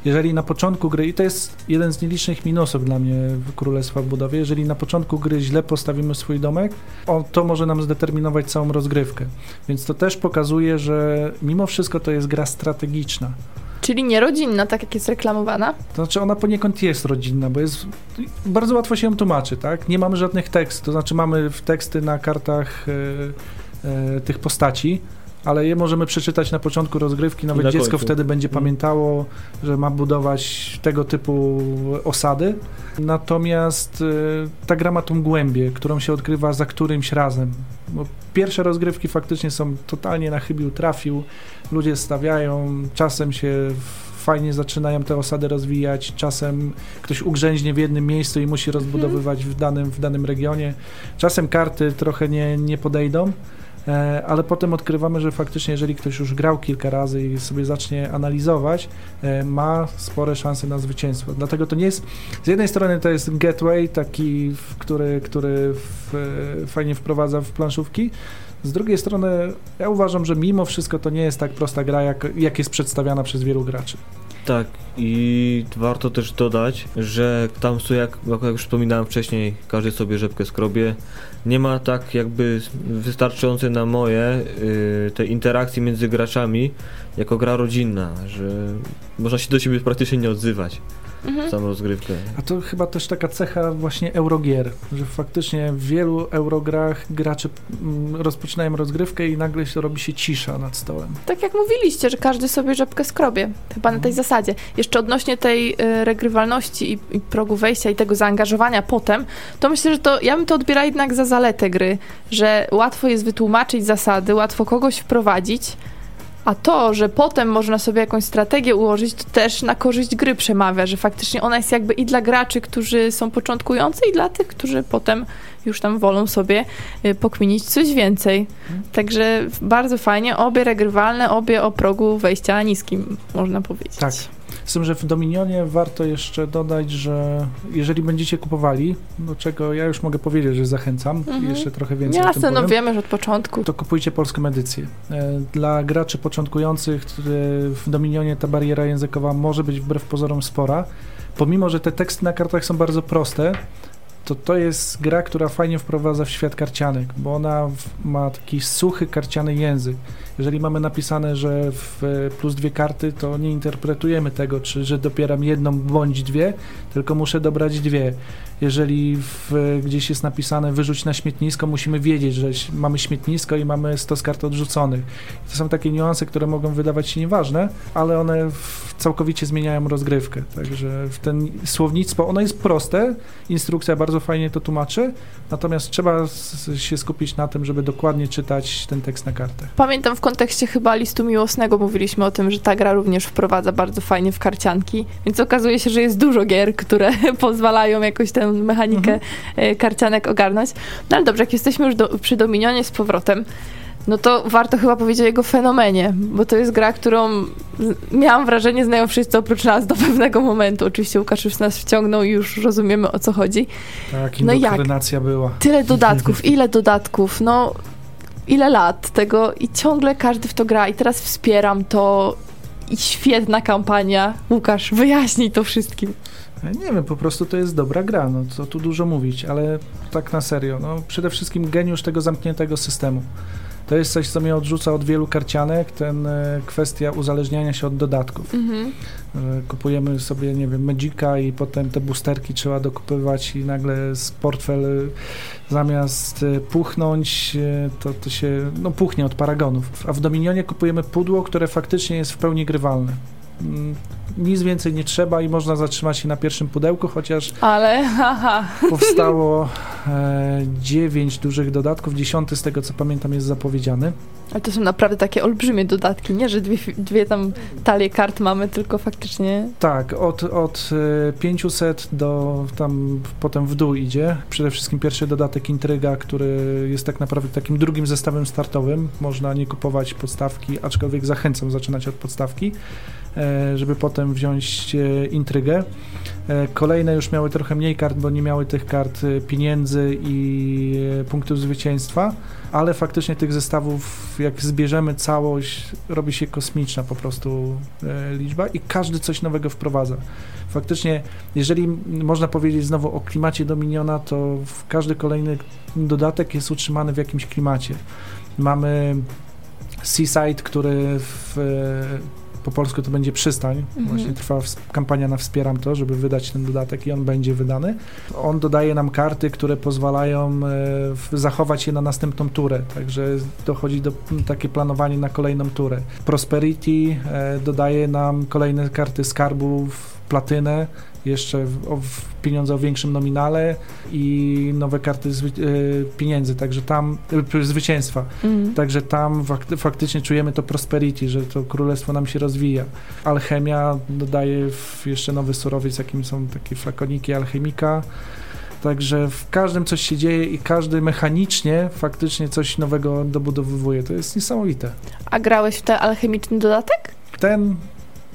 Speaker 3: Jeżeli na początku gry, i to jest jeden z nielicznych minusów dla mnie w Królestwa w budowie, jeżeli na początku gry źle postawimy swój domek, o, to może nam zdeterminować całą rozgrywkę. Więc to też pokazuje, że mimo wszystko to jest gra strategiczna.
Speaker 1: Czyli nierodzinna, tak jak jest reklamowana.
Speaker 3: To znaczy ona poniekąd jest rodzinna, bo jest bardzo łatwo się ją tłumaczy, tak? Nie mamy żadnych tekstów, to znaczy mamy w teksty na kartach e, e, tych postaci, ale je możemy przeczytać na początku rozgrywki, nawet
Speaker 2: na
Speaker 3: dziecko
Speaker 2: końcu.
Speaker 3: wtedy będzie
Speaker 2: Mhm.
Speaker 3: pamiętało, że ma budować tego typu osady. Natomiast e, ta gra ma tą głębię, którą się odkrywa za którymś razem. Bo pierwsze rozgrywki faktycznie są totalnie na chybił trafił, ludzie stawiają, czasem się fajnie zaczynają te osady rozwijać, czasem ktoś ugrzęźnie w jednym miejscu i musi rozbudowywać w danym, w danym regionie. Czasem karty trochę nie, nie podejdą, ale potem odkrywamy, że faktycznie jeżeli ktoś już grał kilka razy i sobie zacznie analizować, e, ma spore szanse na zwycięstwo. Dlatego to nie jest, z jednej strony to jest gateway taki, który, który w, e, fajnie wprowadza w planszówki, z drugiej strony ja uważam, że mimo wszystko to nie jest tak prosta gra, jak, jak jest przedstawiana przez wielu graczy.
Speaker 2: Tak, i warto też dodać, że tam są, jak, jak już wspominałem wcześniej, każdy sobie rzepkę skrobie. Nie ma tak jakby wystarczającej na moje y, tej interakcji między graczami jako gra rodzinna, że można się do siebie praktycznie nie odzywać
Speaker 1: Mhm.
Speaker 2: samą rozgrywkę.
Speaker 3: A to chyba też taka cecha właśnie eurogier, że faktycznie w wielu eurograch gracze mm, rozpoczynają rozgrywkę i nagle się robi się cisza nad stołem.
Speaker 1: Tak jak mówiliście, że każdy sobie rzepkę skrobie. Chyba na tej
Speaker 3: Mhm.
Speaker 1: zasadzie. Jeszcze odnośnie tej y, regrywalności i, i progu wejścia i tego zaangażowania potem, to myślę, że to ja bym to odbierała jednak za zaletę gry, że łatwo jest wytłumaczyć zasady, łatwo kogoś wprowadzić, a to, że potem można sobie jakąś strategię ułożyć, to też na korzyść gry przemawia, że faktycznie ona jest jakby i dla graczy, którzy są początkujący, i dla tych, którzy potem już tam wolą sobie y, pokminić coś więcej. Także bardzo fajnie, obie regrywalne, obie o progu wejścia niskim, można powiedzieć.
Speaker 3: Tak. Z tym, że w Dominionie warto jeszcze dodać, że jeżeli będziecie kupowali, do czego ja już mogę powiedzieć, że zachęcam,
Speaker 1: Mhm.
Speaker 3: jeszcze trochę więcej o tym
Speaker 1: Jasne, no
Speaker 3: powiem,
Speaker 1: wiemy, że od początku.
Speaker 3: to kupujcie polską edycję. E, Dla graczy początkujących e, w Dominionie ta bariera językowa może być wbrew pozorom spora. Pomimo, że te teksty na kartach są bardzo proste, to to jest gra, która fajnie wprowadza w świat karcianek, bo ona ma taki suchy karciany język. Jeżeli mamy napisane, że w e, plus dwie karty, to nie interpretujemy tego, czy że dopieram jedną bądź dwie, tylko muszę dobrać dwie. Jeżeli w, gdzieś jest napisane wyrzuć na śmietnisko, musimy wiedzieć, że mamy śmietnisko i mamy 100 kart odrzuconych. To są takie niuanse, które mogą wydawać się nieważne, ale one całkowicie zmieniają rozgrywkę. Także w ten słownictwo, ono jest proste, instrukcja bardzo fajnie to tłumaczy, natomiast trzeba się skupić na tym, żeby dokładnie czytać ten tekst na kartę.
Speaker 1: Pamiętam w kontekście chyba listu miłosnego mówiliśmy o tym, że ta gra również wprowadza bardzo fajnie w karcianki, więc okazuje się, że jest dużo gier, które pozwalają jakoś tę mechanikę e, karcianek ogarnąć. No ale dobrze, jak jesteśmy już do, przy Dominionie z powrotem, no to warto chyba powiedzieć o jego fenomenie, bo to jest gra, którą miałam wrażenie znają wszyscy oprócz nas do pewnego momentu. Oczywiście Łukasz już nas wciągnął i już rozumiemy o co chodzi.
Speaker 3: Tak,
Speaker 1: No jak?
Speaker 3: była.
Speaker 1: Tyle dodatków, ile dodatków, no ile lat tego i ciągle każdy w to gra i teraz wspieram to i świetna kampania. Łukasz, wyjaśnij to wszystkim.
Speaker 3: Nie wiem, po prostu to jest dobra gra, no co tu dużo mówić, ale tak na serio, no przede wszystkim geniusz tego zamkniętego systemu. To jest coś, co mnie odrzuca od wielu karcianek, ten e, kwestia uzależniania się od dodatków.
Speaker 1: Mhm.
Speaker 3: E, Kupujemy sobie, nie wiem, Magica i potem te boosterki trzeba dokupywać i nagle z portfel e, zamiast puchnąć, to, to się, no puchnie od paragonów. A w Dominionie kupujemy pudło, które faktycznie jest w pełni grywalne. Mm, nic więcej nie trzeba i można zatrzymać się na pierwszym pudełku, chociaż
Speaker 1: Ale, haha.
Speaker 3: powstało e, 9 dużych dodatków, dziesiąty z tego co pamiętam jest zapowiedziany.
Speaker 1: Ale to są naprawdę takie olbrzymie dodatki, nie? Że dwie, dwie tam talie kart mamy, tylko faktycznie...
Speaker 3: Tak, od, od e, 500 do tam potem w dół idzie. Przede wszystkim pierwszy dodatek Intryga, który jest tak naprawdę takim drugim zestawem startowym. Można nie kupować podstawki, aczkolwiek zachęcam zaczynać od podstawki, e, żeby potem wziąć e, Intrygę. E, Kolejne już miały trochę mniej kart, bo nie miały tych kart e, pieniędzy i e, punktów zwycięstwa, ale faktycznie tych zestawów, jak zbierzemy całość, robi się kosmiczna po prostu e, liczba i każdy coś nowego wprowadza. Faktycznie, jeżeli można powiedzieć znowu o klimacie Dominiona, to każdy kolejny dodatek jest utrzymany w jakimś klimacie. Mamy Seaside, który w, e, po polsku to będzie przystań.
Speaker 1: Mhm.
Speaker 3: Właśnie trwa kampania na Wspieram to, żeby wydać ten dodatek i on będzie wydany. On dodaje nam karty, które pozwalają e, zachować je na następną turę, także dochodzi do takie planowanie na kolejną turę. Prosperity e, dodaje nam kolejne karty skarbów, platynę, jeszcze w, o, pieniądze o większym nominale i nowe karty zwy, e, pieniędzy, także tam e, zwycięstwa.
Speaker 1: Mm.
Speaker 3: Także tam fak- faktycznie czujemy to prosperity, że to królestwo nam się rozwija. Alchemia dodaje jeszcze nowy surowiec, jakim są takie flakoniki alchemika. Także w każdym coś się dzieje i każdy mechanicznie faktycznie coś nowego dobudowywuje. To jest niesamowite.
Speaker 1: A grałeś w ten alchemiczny dodatek?
Speaker 3: Ten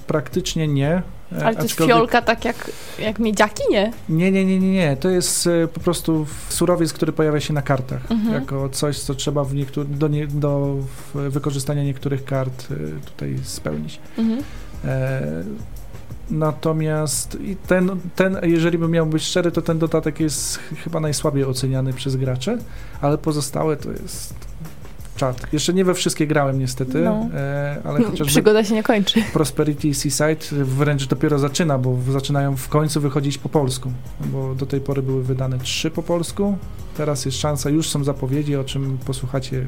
Speaker 3: praktycznie nie. E,
Speaker 1: Ale to jest
Speaker 3: aczkolwiek-
Speaker 1: fiolka tak jak, jak miedziaki, nie?
Speaker 3: Nie, nie, nie, nie, nie. To jest e, po prostu surowiec, który pojawia się na kartach.
Speaker 1: Mhm.
Speaker 3: Jako coś, co trzeba w do, nie, do wykorzystania niektórych kart e, tutaj spełnić.
Speaker 1: Mhm.
Speaker 3: E, Natomiast ten, ten, jeżeli bym miał być szczery, to ten dodatek jest ch- chyba najsłabiej oceniany przez graczy, ale pozostałe to jest Jeszcze nie we wszystkie grałem niestety,
Speaker 1: No.
Speaker 3: e, ale chociażby
Speaker 1: Przygoda się nie kończy.
Speaker 3: Prosperity Seaside wręcz dopiero zaczyna, bo zaczynają w końcu wychodzić po polsku, bo do tej pory były wydane trzy po polsku. Teraz jest szansa, już są zapowiedzi, o czym posłuchacie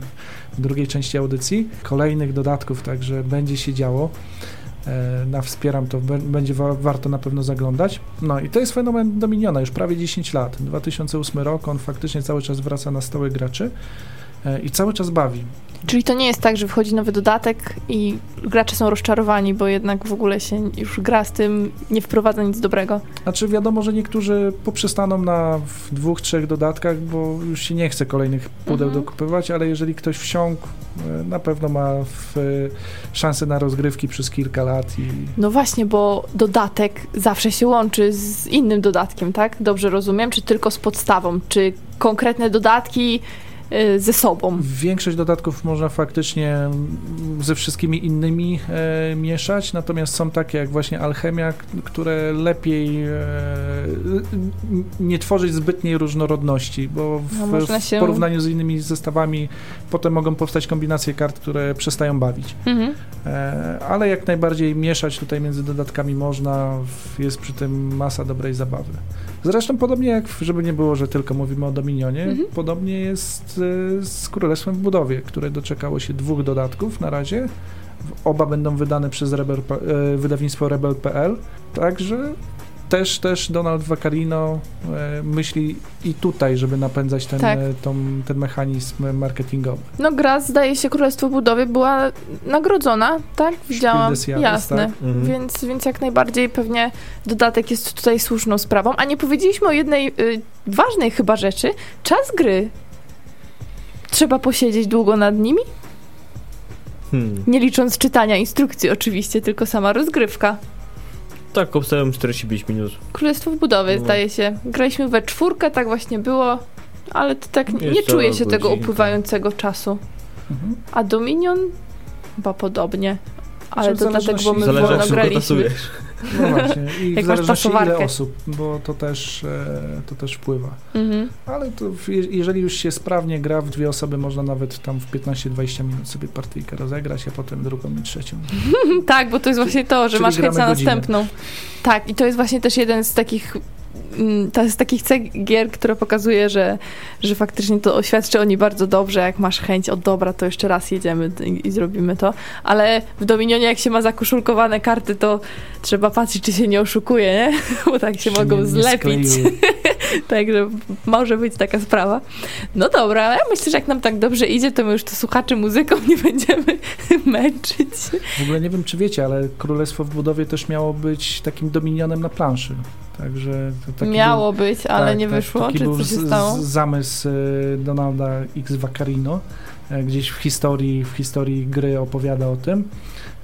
Speaker 3: w drugiej części audycji. Kolejnych dodatków, także będzie się działo. E, Na wspieram to, będzie wa- warto na pewno zaglądać. No i to jest fenomen Dominiona, już prawie 10 lat. 2008 rok, on faktycznie cały czas wraca na stałe graczy i cały czas bawi.
Speaker 1: Czyli to nie jest tak, że wchodzi nowy dodatek i gracze są rozczarowani, bo jednak w ogóle się już gra z tym, nie wprowadza nic dobrego.
Speaker 3: Znaczy wiadomo, że niektórzy poprzestaną na w dwóch, trzech dodatkach, bo już się nie chce kolejnych pudeł
Speaker 1: Mhm.
Speaker 3: dokupywać, ale jeżeli ktoś wsiąkł, e, na pewno ma w, e, szansę na rozgrywki przez kilka lat i
Speaker 1: No właśnie, bo dodatek zawsze się łączy z innym dodatkiem, tak? Dobrze rozumiem? Czy tylko z podstawą? Czy konkretne dodatki ze sobą?
Speaker 3: większość dodatków można faktycznie ze wszystkimi innymi e, mieszać, natomiast są takie jak właśnie alchemia, które lepiej e, nie tworzyć zbytniej różnorodności, bo w,
Speaker 1: No,
Speaker 3: w
Speaker 1: się-
Speaker 3: porównaniu z innymi zestawami potem mogą powstać kombinacje kart, które przestają bawić.
Speaker 1: Mhm.
Speaker 3: E, ale jak najbardziej mieszać tutaj między dodatkami można, jest przy tym masa dobrej zabawy. Zresztą podobnie jak, żeby nie było, że tylko mówimy o Dominionie,
Speaker 1: Mhm.
Speaker 3: podobnie jest e, z Królestwem w budowie, które doczekało się dwóch dodatków na razie. Oba będą wydane przez Rebel, e, wydawnictwo Rebel.pl, także też, też Donald Vaccarino e, myśli i tutaj, żeby napędzać ten,
Speaker 1: Tak.
Speaker 3: e, tą, ten mechanizm marketingowy.
Speaker 1: No gra, zdaje się, Królestwo Budowy była nagrodzona, tak? Widziałam, jasne.
Speaker 3: tak?
Speaker 2: Mhm.
Speaker 1: Więc, więc jak najbardziej pewnie dodatek jest tutaj słuszną sprawą. A nie powiedzieliśmy o jednej y, ważnej chyba rzeczy. Czas gry. Trzeba posiedzieć długo nad nimi?
Speaker 2: Hmm.
Speaker 1: Nie licząc czytania instrukcji oczywiście, tylko sama rozgrywka.
Speaker 2: Tak, obstawiam 45 minut.
Speaker 1: Królestwo w budowie,
Speaker 2: No.
Speaker 1: zdaje się. Graliśmy we czwórkę, tak właśnie było, ale to tak nie
Speaker 2: Jeszcze
Speaker 1: czuję się tego
Speaker 2: godzinka.
Speaker 1: upływającego czasu.
Speaker 3: Mhm.
Speaker 1: A Dominion? Chyba podobnie. Ale
Speaker 3: Znaczy, w
Speaker 1: dodatek, bo my wolno graliśmy.
Speaker 3: No właśnie, i
Speaker 1: Jak
Speaker 3: w zależności ile osób, bo to też, e, to też wpływa.
Speaker 1: Mhm.
Speaker 3: Ale to jeżeli już się sprawnie gra w dwie osoby, można nawet tam w 15-20 minut sobie partyjkę rozegrać, a potem drugą i trzecią.
Speaker 1: Tak, bo to jest właśnie to, że
Speaker 3: Czyli
Speaker 1: masz chęć na
Speaker 3: godzinę.
Speaker 1: następną. Tak, i to jest właśnie też jeden z takich to jest takich gier, które pokazuje, że, że faktycznie to oświadczy oni bardzo dobrze, jak masz chęć, od dobra, to jeszcze raz jedziemy i, i zrobimy to. Ale w Dominionie, jak się ma zakoszulkowane karty, to trzeba patrzeć, czy się nie oszukuje, nie? Bo tak się
Speaker 3: Czy
Speaker 1: mogą
Speaker 3: nie- nie
Speaker 1: zlepić. Także może być taka sprawa. No dobra, ale ja myślę, że jak nam tak dobrze idzie, to my już to słuchaczy muzyką nie będziemy męczyć.
Speaker 3: W ogóle nie wiem, czy wiecie, ale Królestwo w budowie też miało być takim dominionem na planszy. Także to taki
Speaker 1: Miało być, ale
Speaker 3: tak,
Speaker 1: nie
Speaker 3: tak,
Speaker 1: wyszło.
Speaker 3: Taki
Speaker 1: Czy
Speaker 3: był
Speaker 1: się stało?
Speaker 3: zamysł e, Donalda X Vaccarino. E, Gdzieś w historii, w historii gry opowiada o tym.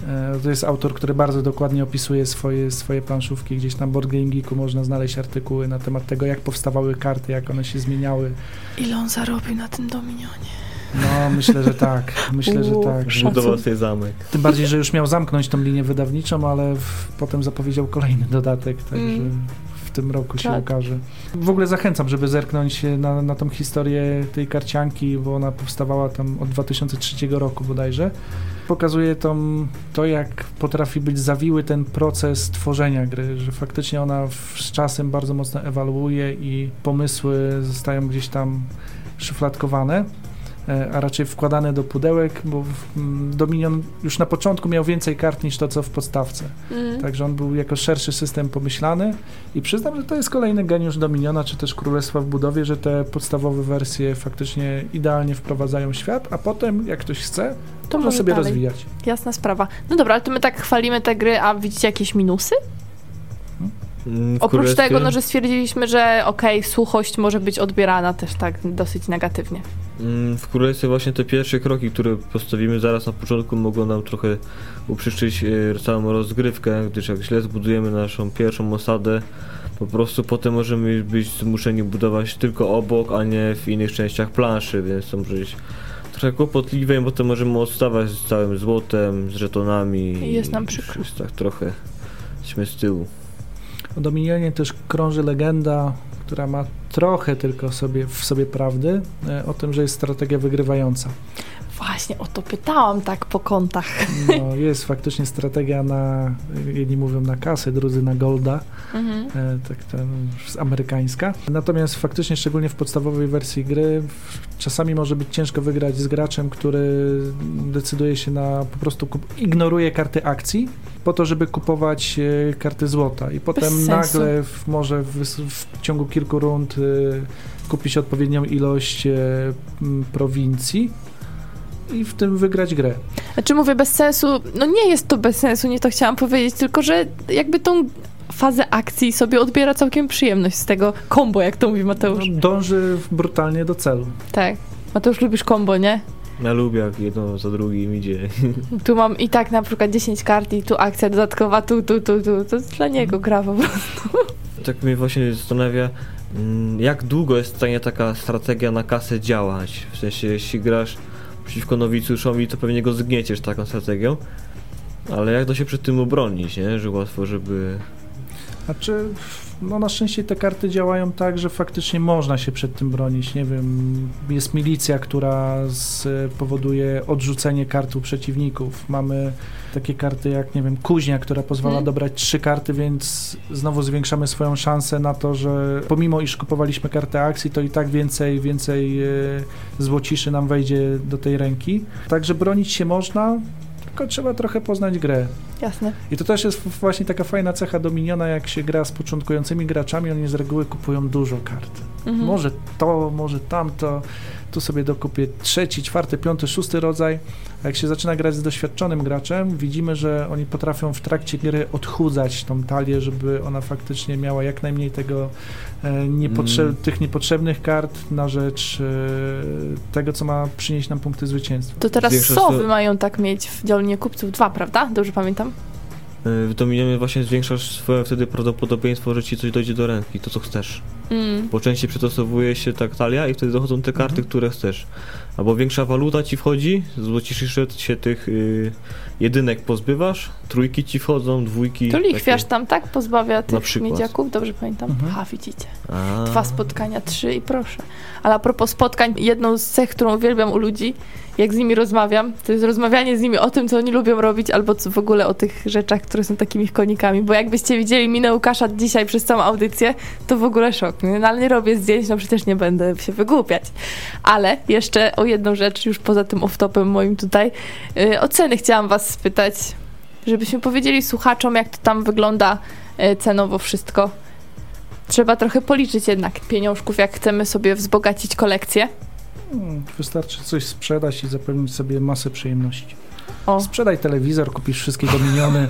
Speaker 3: E, To jest autor, który bardzo dokładnie opisuje swoje, swoje planszówki. Gdzieś na Board Game Geeku można znaleźć artykuły na temat tego, jak powstawały karty, jak one się zmieniały.
Speaker 1: Ile on zarobił na tym Dominionie?
Speaker 3: No, myślę, że tak. Myślę, że tak.
Speaker 2: Budował sobie zamek.
Speaker 3: Tym bardziej, że już miał zamknąć tą linię wydawniczą, ale w, potem zapowiedział kolejny dodatek, także
Speaker 1: Mm.
Speaker 3: w tym roku się
Speaker 1: Tak.
Speaker 3: ukaże. W ogóle zachęcam, żeby zerknąć na, na tą historię tej karcianki, bo ona powstawała tam od 2003 roku bodajże. Pokazuje tą, to, jak potrafi być zawiły ten proces tworzenia gry, że faktycznie ona w, z czasem bardzo mocno ewoluuje i pomysły zostają gdzieś tam szufladkowane a raczej wkładane do pudełek, bo mm, Dominion już na początku miał więcej kart niż to, co w podstawce.
Speaker 1: Mm.
Speaker 3: Także on był jako szerszy system pomyślany i przyznam, że to jest kolejny geniusz Dominiona, czy też Królestwa w budowie, że te podstawowe wersje faktycznie idealnie wprowadzają świat, a potem, jak ktoś chce,
Speaker 1: To
Speaker 3: może
Speaker 1: może
Speaker 3: sobie
Speaker 1: dalej.
Speaker 3: rozwijać.
Speaker 1: Jasna sprawa. No dobra, ale to my tak chwalimy te gry, a widzicie jakieś minusy?
Speaker 2: Mm,
Speaker 1: Oprócz tego, no, że stwierdziliśmy, że okej, suchość może być odbierana też tak dosyć negatywnie.
Speaker 2: Mm, W Królestwie właśnie te pierwsze kroki, które postawimy zaraz na początku, mogą nam trochę uprzyszczyć e, całą rozgrywkę, gdyż jak źle zbudujemy naszą pierwszą osadę, po prostu potem możemy być zmuszeni budować tylko obok, a nie w innych częściach planszy, więc to może być trochę kłopotliwe i potem możemy odstawać z całym złotem, z żetonami.
Speaker 1: Jest nam przykro.
Speaker 2: już Tak trochę jesteśmy z tyłu.
Speaker 3: O Dominionie też krąży legenda, która ma trochę tylko sobie, w sobie prawdy, e, o tym, że jest strategia wygrywająca.
Speaker 1: Właśnie o to pytałam tak po kątach.
Speaker 3: No, jest faktycznie strategia na, jedni mówią na kasę, drudzy na golda,
Speaker 1: Mhm.
Speaker 3: e, tak ten, amerykańska. Natomiast faktycznie, szczególnie w podstawowej wersji gry, czasami może być ciężko wygrać z graczem, który decyduje się na po prostu ignoruje karty akcji po to, żeby kupować e, karty złota i potem nagle w, może w, w ciągu kilku rund e, kupić odpowiednią ilość e, prowincji i w tym wygrać grę.
Speaker 1: Znaczy mówię bez sensu, no nie jest to bez sensu, nie to chciałam powiedzieć, tylko że jakby tą fazę akcji sobie odbiera całkiem przyjemność z tego kombo, jak to mówi Mateusz.
Speaker 3: No, dąży brutalnie do celu.
Speaker 1: Tak. Mateusz, lubisz kombo, nie?
Speaker 2: Ja lubię jak jedno za drugim idzie.
Speaker 1: Tu mam i tak na przykład 10 kart i tu akcja dodatkowa, tu, tu, tu, tu. To dla niego gra po prostu.
Speaker 2: Tak mnie właśnie zastanawia, mm, jak długo jest w stanie taka strategia na kasę działać? W sensie, jeśli grasz przeciwko nowicjuszowi, to pewnie go zgnieciesz taką strategią, ale jak to się przed tym obronić, nie? Że łatwo, żeby...
Speaker 3: Znaczy, no na szczęście te karty działają tak, że faktycznie można się przed tym bronić. Nie wiem, jest milicja, która powoduje odrzucenie kart u przeciwników. Mamy takie karty jak, nie wiem, kuźnia, która pozwala
Speaker 1: Mhm.
Speaker 3: dobrać trzy karty, więc znowu zwiększamy swoją szansę na to, że pomimo iż kupowaliśmy kartę akcji, to i tak więcej, więcej e, złociszy nam wejdzie do tej ręki. Także bronić się można, tylko trzeba trochę poznać grę.
Speaker 1: Jasne.
Speaker 3: I to też jest właśnie taka fajna cecha Dominiona, jak się gra z początkującymi graczami, oni z reguły kupują dużo kart.
Speaker 1: Mhm.
Speaker 3: Może to, może tamto, tu sobie dokupię trzeci, czwarty, piąty, szósty rodzaj. A jak się zaczyna grać z doświadczonym graczem, widzimy, że oni potrafią w trakcie gry odchudzać tą talię, żeby ona faktycznie miała jak najmniej tego, e, niepotrze-
Speaker 2: Mm.
Speaker 3: tych niepotrzebnych kart na rzecz e, tego, co ma przynieść nam punkty zwycięstwa.
Speaker 1: To teraz
Speaker 2: Zwiększa
Speaker 1: sowy
Speaker 2: sto-
Speaker 1: mają tak mieć w Dzielnie Kupców 2, prawda? Dobrze pamiętam?
Speaker 2: W Dominionie właśnie zwiększasz swoje wtedy prawdopodobieństwo, że ci coś dojdzie do ręki, to co chcesz.
Speaker 1: Mm.
Speaker 2: bo częściej przetosowuje się tak talia i wtedy dochodzą te karty,
Speaker 3: Mhm.
Speaker 2: które chcesz. Albo większa waluta ci wchodzi, złocisz się tych y, jedynek pozbywasz, trójki ci wchodzą, dwójki...
Speaker 1: To lichwiarz
Speaker 2: takie-
Speaker 1: tam tak pozbawia tych miedziaków, dobrze pamiętam?
Speaker 3: Mhm.
Speaker 1: Ha, widzicie.
Speaker 2: A.
Speaker 1: Dwa spotkania, trzy i proszę. Ale a propos spotkań, jedną z cech, którą uwielbiam u ludzi, jak z nimi rozmawiam, to jest rozmawianie z nimi o tym, co oni lubią robić, albo co w ogóle o tych rzeczach, które są takimi konikami. Bo jakbyście widzieli minę Łukasza dzisiaj przez całą audycję, to w ogóle szok. Nie? No, ale nie robię zdjęć, no przecież nie będę się wygłupiać. Ale jeszcze o jedną rzecz, już poza tym off-topem moim tutaj, yy, o ceny chciałam was spytać, żebyśmy powiedzieli słuchaczom, jak to tam wygląda yy, cenowo wszystko. Trzeba trochę policzyć jednak pieniążków, jak chcemy sobie wzbogacić kolekcję.
Speaker 3: Mm, Wystarczy coś sprzedać i zapewnić sobie masę przyjemności.
Speaker 1: O,
Speaker 3: Sprzedaj telewizor, kupisz wszystkie dominiony.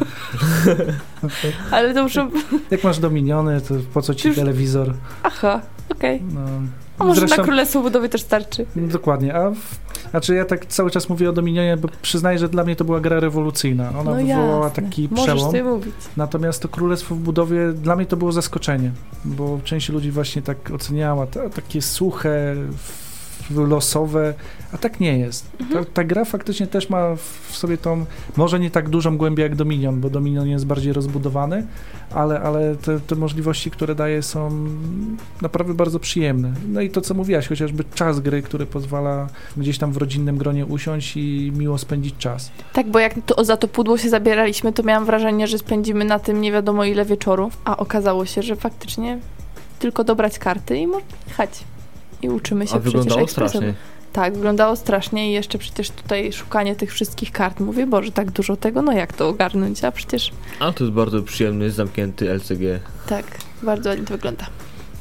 Speaker 1: ale to muszę...
Speaker 3: Jak masz dominiony, to po co ci
Speaker 1: Już-
Speaker 3: telewizor?
Speaker 1: Aha, okej.
Speaker 3: No.
Speaker 1: A może
Speaker 3: Zresztą-
Speaker 1: na Królestwo Budowy też starczy.
Speaker 3: No, Dokładnie, a w, znaczy ja tak cały czas mówię o Dominionie, bo przyznaję, że dla mnie to była gra rewolucyjna. Ona
Speaker 1: no
Speaker 3: wywołała
Speaker 1: jasne.
Speaker 3: taki
Speaker 1: Możesz
Speaker 3: przełom.
Speaker 1: sobie mówić.
Speaker 3: Natomiast to Królestwo w budowie dla mnie to było zaskoczenie, bo część ludzi właśnie tak oceniała, ta, takie suche, losowe, a tak nie jest.
Speaker 1: Mhm.
Speaker 3: Ta, ta gra faktycznie też ma w sobie tą, może nie tak dużą głębię jak Dominion, bo Dominion jest bardziej rozbudowany, ale, ale te, te możliwości, które daje są naprawdę bardzo przyjemne. No i to, co mówiłaś, chociażby czas gry, który pozwala gdzieś tam w rodzinnym gronie usiąść i miło spędzić czas.
Speaker 1: Tak, bo jak to, za to pudło się zabieraliśmy, to miałam wrażenie, że spędzimy na tym nie wiadomo ile wieczoru, a okazało się, że faktycznie tylko dobrać karty i można jechać. I uczymy się
Speaker 2: A wyglądało strasznie.
Speaker 1: Tak, wyglądało strasznie i jeszcze przecież tutaj szukanie tych wszystkich kart. Mówię, Boże, tak dużo tego, no jak to ogarnąć? A przecież
Speaker 2: Ale to jest bardzo przyjemny, zamknięty LCG.
Speaker 1: tak, bardzo ładnie to wygląda.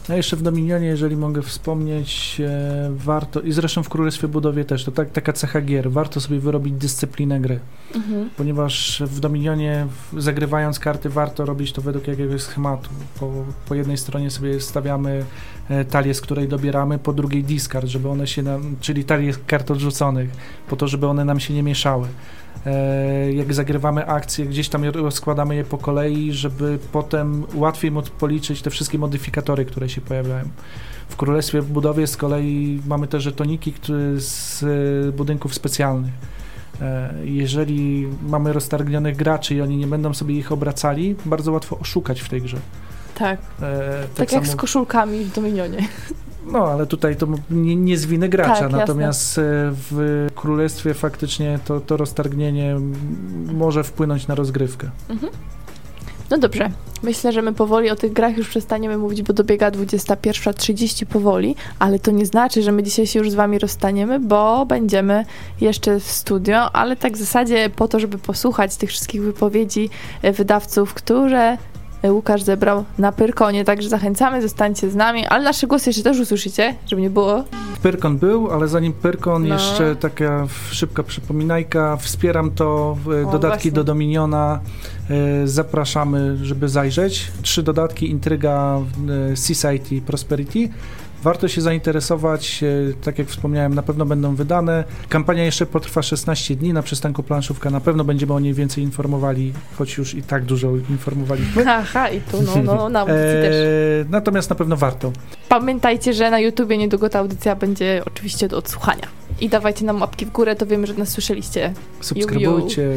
Speaker 3: A jeszcze w Dominionie, jeżeli mogę wspomnieć, e, warto, i zresztą w Królestwie Budowie też, to tak, taka cecha gier, warto sobie wyrobić dyscyplinę gry,
Speaker 1: Mhm.
Speaker 3: ponieważ w Dominionie w- zagrywając karty warto robić to według jakiegoś schematu. Po, po jednej stronie sobie stawiamy e, talię, z której dobieramy, po drugiej discard, żeby one się nam, czyli talię kart odrzuconych, po to, żeby one nam się nie mieszały. E, Jak zagrywamy akcje, gdzieś tam rozkładamy je po kolei, żeby potem łatwiej móc policzyć te wszystkie modyfikatory, które się pojawiają. W Królestwie w budowie z kolei mamy te żetoniki które z e, budynków specjalnych. E, Jeżeli mamy roztargnionych graczy i oni nie będą sobie ich obracali, bardzo łatwo oszukać w tej grze.
Speaker 1: Tak,
Speaker 3: E,
Speaker 1: tak, jak z koszulkami w Dominionie.
Speaker 3: No, ale tutaj to nie, nie z winy gracza,
Speaker 1: Tak,
Speaker 3: natomiast e, w królestwie faktycznie to, to roztargnienie może wpłynąć na rozgrywkę.
Speaker 1: No dobrze, myślę, że my powoli o tych grach już przestaniemy mówić, bo dobiega 21.30 powoli, ale to nie znaczy, że my dzisiaj się już z wami rozstaniemy, bo będziemy jeszcze w studio, ale tak w zasadzie po to, żeby posłuchać tych wszystkich wypowiedzi e, wydawców, które Łukasz zebrał na Pyrkonie, także zachęcamy, zostańcie z nami, ale nasze głosy jeszcze też usłyszycie, żeby nie było.
Speaker 3: Pyrkon był, ale zanim Pyrkon,
Speaker 1: No.
Speaker 3: jeszcze taka szybka przypominajka. Wspieram to, e,
Speaker 1: O,
Speaker 3: dodatki
Speaker 1: właśnie.
Speaker 3: do Dominiona. e, Zapraszamy, żeby zajrzeć. Trzy dodatki, Intryga, e, Society, Prosperity. Warto się zainteresować, e, tak jak wspomniałem, na pewno będą wydane. Kampania jeszcze potrwa 16 dni na przystanku planszówka. Na pewno będziemy o niej więcej informowali, choć już i tak dużo informowaliśmy.
Speaker 1: Aha, i tu, no, no, na audycji
Speaker 3: E,
Speaker 1: też.
Speaker 3: natomiast na pewno warto.
Speaker 1: Pamiętajcie, że na YouTubie niedługo ta audycja będzie oczywiście do odsłuchania. I dawajcie nam łapki w górę, to wiemy, że nas słyszeliście.
Speaker 3: Subskrybujcie.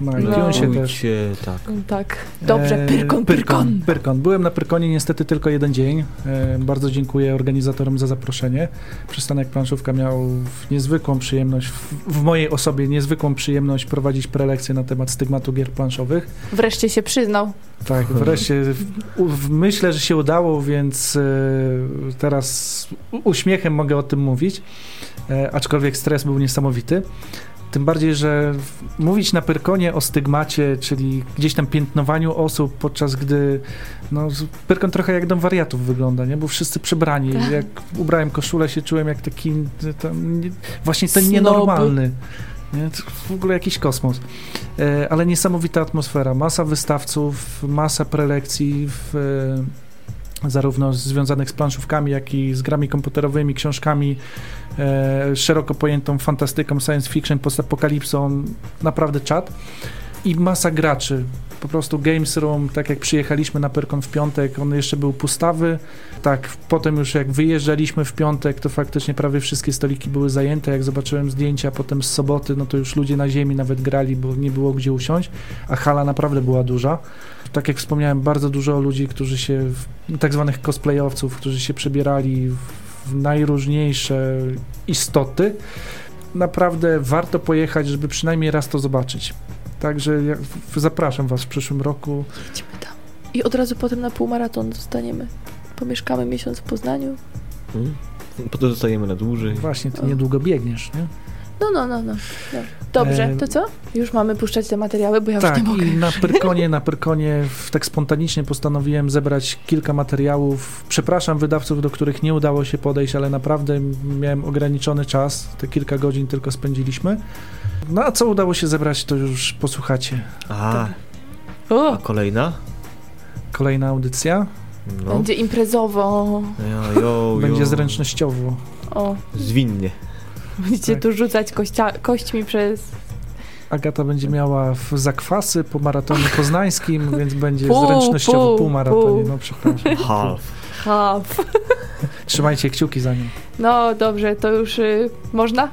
Speaker 3: Na
Speaker 1: No.
Speaker 3: iTunesie też.
Speaker 2: Tak.
Speaker 1: Tak. Dobrze,
Speaker 3: E,
Speaker 1: Pyrkon, Pyrkon.
Speaker 3: Pyrkon. Byłem na Pyrkonie niestety tylko jeden dzień. E, bardzo dziękuję organizatorom za zaproszenie. Przystanek Planszówka miał niezwykłą przyjemność, w, mojej osobie niezwykłą przyjemność prowadzić prelekcje na temat stygmatu gier planszowych.
Speaker 1: Wreszcie się przyznał.
Speaker 3: Tak, wreszcie myślę, że się udało, więc e, teraz uśmiechem mogę o tym mówić, aczkolwiek stres był niesamowity. Tym bardziej, że mówić na Pyrkonie o stygmacie, czyli gdzieś tam piętnowaniu osób, podczas gdy no, Pyrkon trochę jak dom wariatów wygląda, nie? Bo wszyscy przebrani.
Speaker 1: Tak.
Speaker 3: Jak ubrałem koszulę, się czułem jak taki e, tam, nie, właśnie ten
Speaker 1: Snob.
Speaker 3: nienormalny. Nie? W ogóle jakiś kosmos. E, ale niesamowita atmosfera. Masa wystawców, masa prelekcji w, e, zarówno związanych z planszówkami, jak i z grami komputerowymi, książkami, e, szeroko pojętą fantastyką, science fiction, postapokalipsą. Naprawdę czad. i masa graczy. Po prostu Games Room, tak jak przyjechaliśmy na Perkon w piątek, on jeszcze był pustawy. Tak, potem już jak wyjeżdżaliśmy w piątek, to faktycznie prawie wszystkie stoliki były zajęte. Jak zobaczyłem zdjęcia potem z soboty, no to już ludzie na ziemi nawet grali, bo nie było gdzie usiąść, a hala naprawdę była duża. Tak jak wspomniałem, bardzo dużo ludzi, którzy się, tak zwanych cosplayowców, którzy się przebierali w, najróżniejsze istoty. Naprawdę warto pojechać, żeby przynajmniej raz to zobaczyć. Także ja zapraszam Was w przyszłym roku.
Speaker 1: Jedziemy tam. I od razu potem na półmaraton zostaniemy. Pomieszkamy miesiąc w Poznaniu.
Speaker 2: Hmm? Potem zostajemy na dłużej.
Speaker 3: Właśnie, Ty
Speaker 1: O.
Speaker 3: niedługo biegniesz, nie?
Speaker 1: No, no, no, no. no. Dobrze, to co? Już mamy puszczać te materiały, bo ja
Speaker 3: tak,
Speaker 1: już nie mogę.
Speaker 3: i na Pyrkonie, na Pyrkonie tak spontanicznie postanowiłem zebrać kilka materiałów. Przepraszam wydawców, do których nie udało się podejść, ale naprawdę miałem ograniczony czas. Te kilka godzin tylko spędziliśmy. No a co udało się zebrać, to już posłuchacie.
Speaker 2: A,
Speaker 1: O,
Speaker 2: a kolejna?
Speaker 3: Kolejna audycja
Speaker 2: No.
Speaker 1: będzie imprezowo.
Speaker 2: Jo, jo,
Speaker 3: będzie
Speaker 2: jo.
Speaker 3: zręcznościowo.
Speaker 1: O,
Speaker 2: Zwinnie.
Speaker 1: Będziecie
Speaker 3: Tak.
Speaker 1: tu rzucać kościa, kośćmi przez
Speaker 3: Agata będzie miała w zakwasy po maratonie poznańskim, więc będzie
Speaker 1: Pół,
Speaker 3: zręcznościowo
Speaker 1: pół,
Speaker 3: pół maratonie.
Speaker 1: pół.
Speaker 3: No przepraszam.
Speaker 2: Half.
Speaker 1: haf.
Speaker 3: Trzymajcie kciuki za nią.
Speaker 1: No dobrze, to już y, można?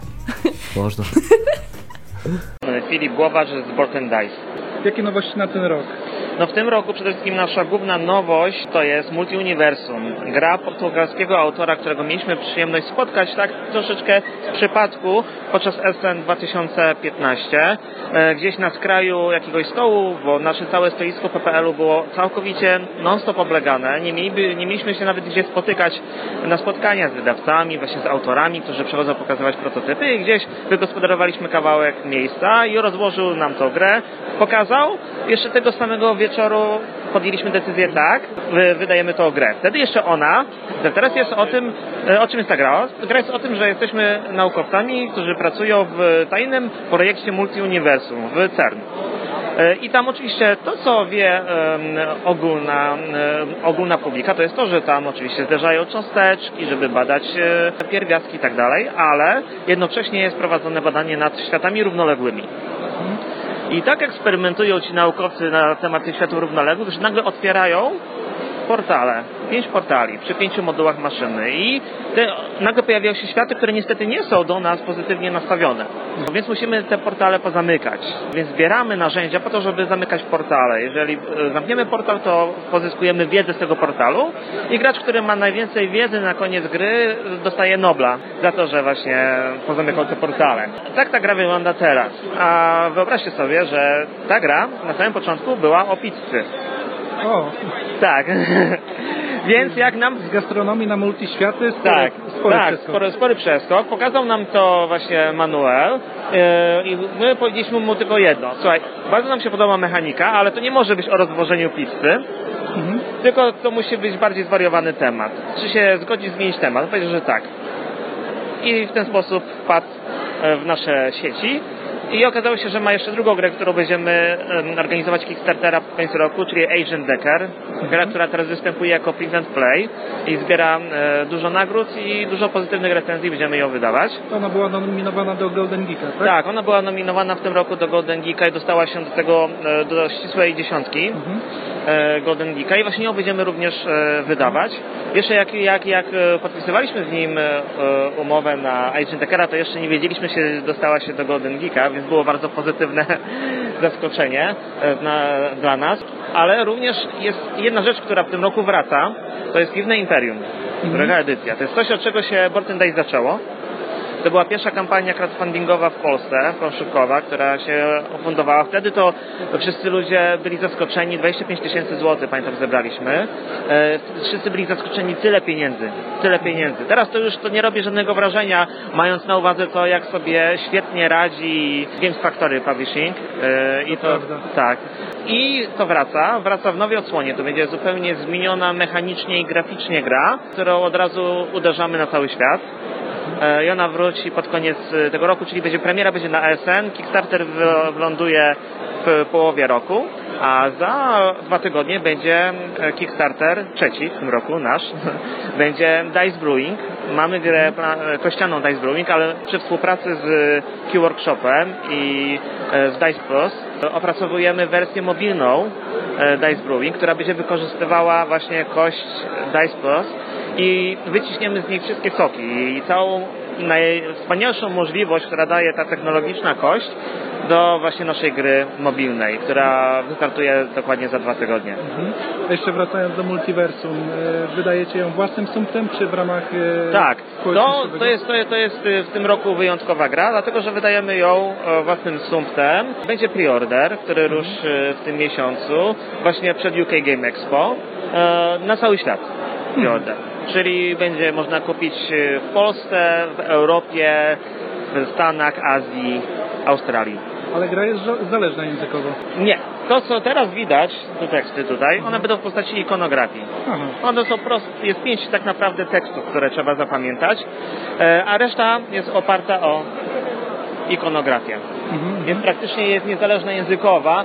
Speaker 2: Można.
Speaker 4: Filip Głowacz z Board and Dice.
Speaker 3: Jakie nowości na ten rok?
Speaker 4: No w tym roku przede wszystkim nasza główna nowość to jest Multiuniversum. Gra portugalskiego autora, którego mieliśmy przyjemność spotkać tak troszeczkę z przypadku podczas SN 2015. E, Gdzieś na skraju jakiegoś stołu, bo nasze całe stoisko PPL-u było całkowicie non-stop oblegane. Nie, mieliby, nie mieliśmy się nawet gdzie spotykać na spotkania z wydawcami, właśnie z autorami, którzy przychodzą pokazywać prototypy i gdzieś wygospodarowaliśmy kawałek miejsca i rozłożył nam tą grę, pokazał. Jeszcze tego samego wieczoru podjęliśmy decyzję tak, wy- wydajemy tą grę. Wtedy jeszcze ona, teraz jest o tym, e, o czym jest ta gra? Gra jest o tym, że jesteśmy naukowcami, którzy pracują w tajnym projekcie Multiuniversum w CERN. E, I tam oczywiście to, co wie ogólna, ogólna publika, to jest to, że tam oczywiście zderzają cząsteczki, żeby badać e, pierwiastki i tak dalej, ale jednocześnie jest prowadzone badanie nad światami równoległymi. I tak eksperymentują ci naukowcy na temat tych światów równoległych, że nagle otwierają portale, pięć portali przy pięciu modułach maszyny i te, nagle pojawiają się światy, które niestety nie są do nas pozytywnie nastawione. Więc musimy te portale pozamykać. Więc zbieramy narzędzia po to, żeby zamykać portale. Jeżeli e, zamkniemy portal, to pozyskujemy wiedzę z tego portalu i gracz, który ma najwięcej wiedzy na koniec gry dostaje Nobla za to, że właśnie pozamykał te portale. Tak ta gra wygląda teraz. A wyobraźcie sobie, że ta gra na samym początku była o pizzy.
Speaker 3: O,
Speaker 4: Tak. Więc jak nam
Speaker 3: z gastronomii na multiświaty spory,
Speaker 4: tak,
Speaker 3: spory
Speaker 4: tak,
Speaker 3: przeskok.
Speaker 4: spory, spory przeskok. Pokazał nam to właśnie Manuel yy, i my powiedzieliśmy mu tylko jedno. Słuchaj, bardzo nam się podoba mechanika, ale to nie może być o rozwożeniu pizzy,
Speaker 3: Mhm.
Speaker 4: tylko to musi być bardziej zwariowany temat. Czy się zgodzi zmienić temat? Powiedział, że tak. I w ten sposób wpadł e, w nasze sieci. I okazało się, że ma jeszcze drugą grę, którą będziemy em, organizować Kickstartera w końcu roku, czyli Agent Decker. Gra, która teraz występuje jako Print and Play i zbiera dużo nagród i dużo pozytywnych recenzji, będziemy ją wydawać.
Speaker 3: Ona była nominowana do Golden Geeka, tak?
Speaker 4: Tak, ona była nominowana w tym roku do Golden Geeka i dostała się do tego, do ścisłej dziesiątki
Speaker 3: Mhm.
Speaker 4: e, Golden Geeka i właśnie ją będziemy również e, wydawać. Jeszcze jak, jak, jak e, podpisywaliśmy z nim umowę na Agent Deckera, to jeszcze nie wiedzieliśmy, że dostała się do Golden Geeka, więc było bardzo pozytywne zaskoczenie e, na, dla nas. Ale również jest jedna rzecz, która w tym roku wraca, to jest Piwne Imperium, druga edycja. To jest coś, od czego się and Dice zaczęło. To była pierwsza kampania crowdfundingowa w Polsce, konszykowa, która się ofundowała. Wtedy to wszyscy ludzie byli zaskoczeni. 25 tysięcy złotych, pamiętam, zebraliśmy. E, wszyscy byli zaskoczeni. Tyle pieniędzy. Tyle pieniędzy. Teraz to już to nie robi żadnego wrażenia, mając na uwadze to, jak sobie świetnie radzi Games Factory Publishing. E, I to, tak. I to wraca, wraca w nowej odsłonie. To będzie zupełnie zmieniona mechanicznie i graficznie gra, którą od razu uderzamy na cały świat. E, I ona wróci pod koniec e, tego roku, czyli będzie premiera będzie na ASN. Kickstarter wy- wyląduje w połowie roku. A za dwa tygodnie będzie e, Kickstarter, trzeci w tym roku, nasz, będzie Dice Brewing. Mamy grę pla- kościaną Dice Brewing, ale przy współpracy z Key Workshopem i e, z Dice Plus opracowujemy wersję mobilną e, Dice Brewing, która będzie wykorzystywała właśnie kość Dice Plus i wyciśniemy z niej wszystkie soki i całą najwspanialszą możliwość, która daje ta technologiczna kość do właśnie naszej gry mobilnej, która wystartuje dokładnie za dwa tygodnie.
Speaker 3: Mhm. Jeszcze wracając do multiversum, e, wydajecie ją własnym sumptem, czy w ramach e,
Speaker 4: Tak, to, to, jest, to, jest, to jest y, w tym roku wyjątkowa gra, dlatego że wydajemy ją e, własnym sumptem. Będzie preorder, który ruszy w tym miesiącu, właśnie przed UK Game Expo, e, na cały świat Czyli będzie można kupić e, w Polsce, w Europie, w Stanach, Azji, Australii.
Speaker 3: Ale gra jest zależna językowo.
Speaker 4: Nie. To, co teraz widać, te teksty tutaj, one będą w postaci ikonografii.
Speaker 3: Aha.
Speaker 4: One są proste, jest pięć tak naprawdę tekstów, które trzeba zapamiętać, e, a reszta jest oparta o ikonografię.
Speaker 3: Mhm.
Speaker 4: Więc praktycznie jest niezależna językowa,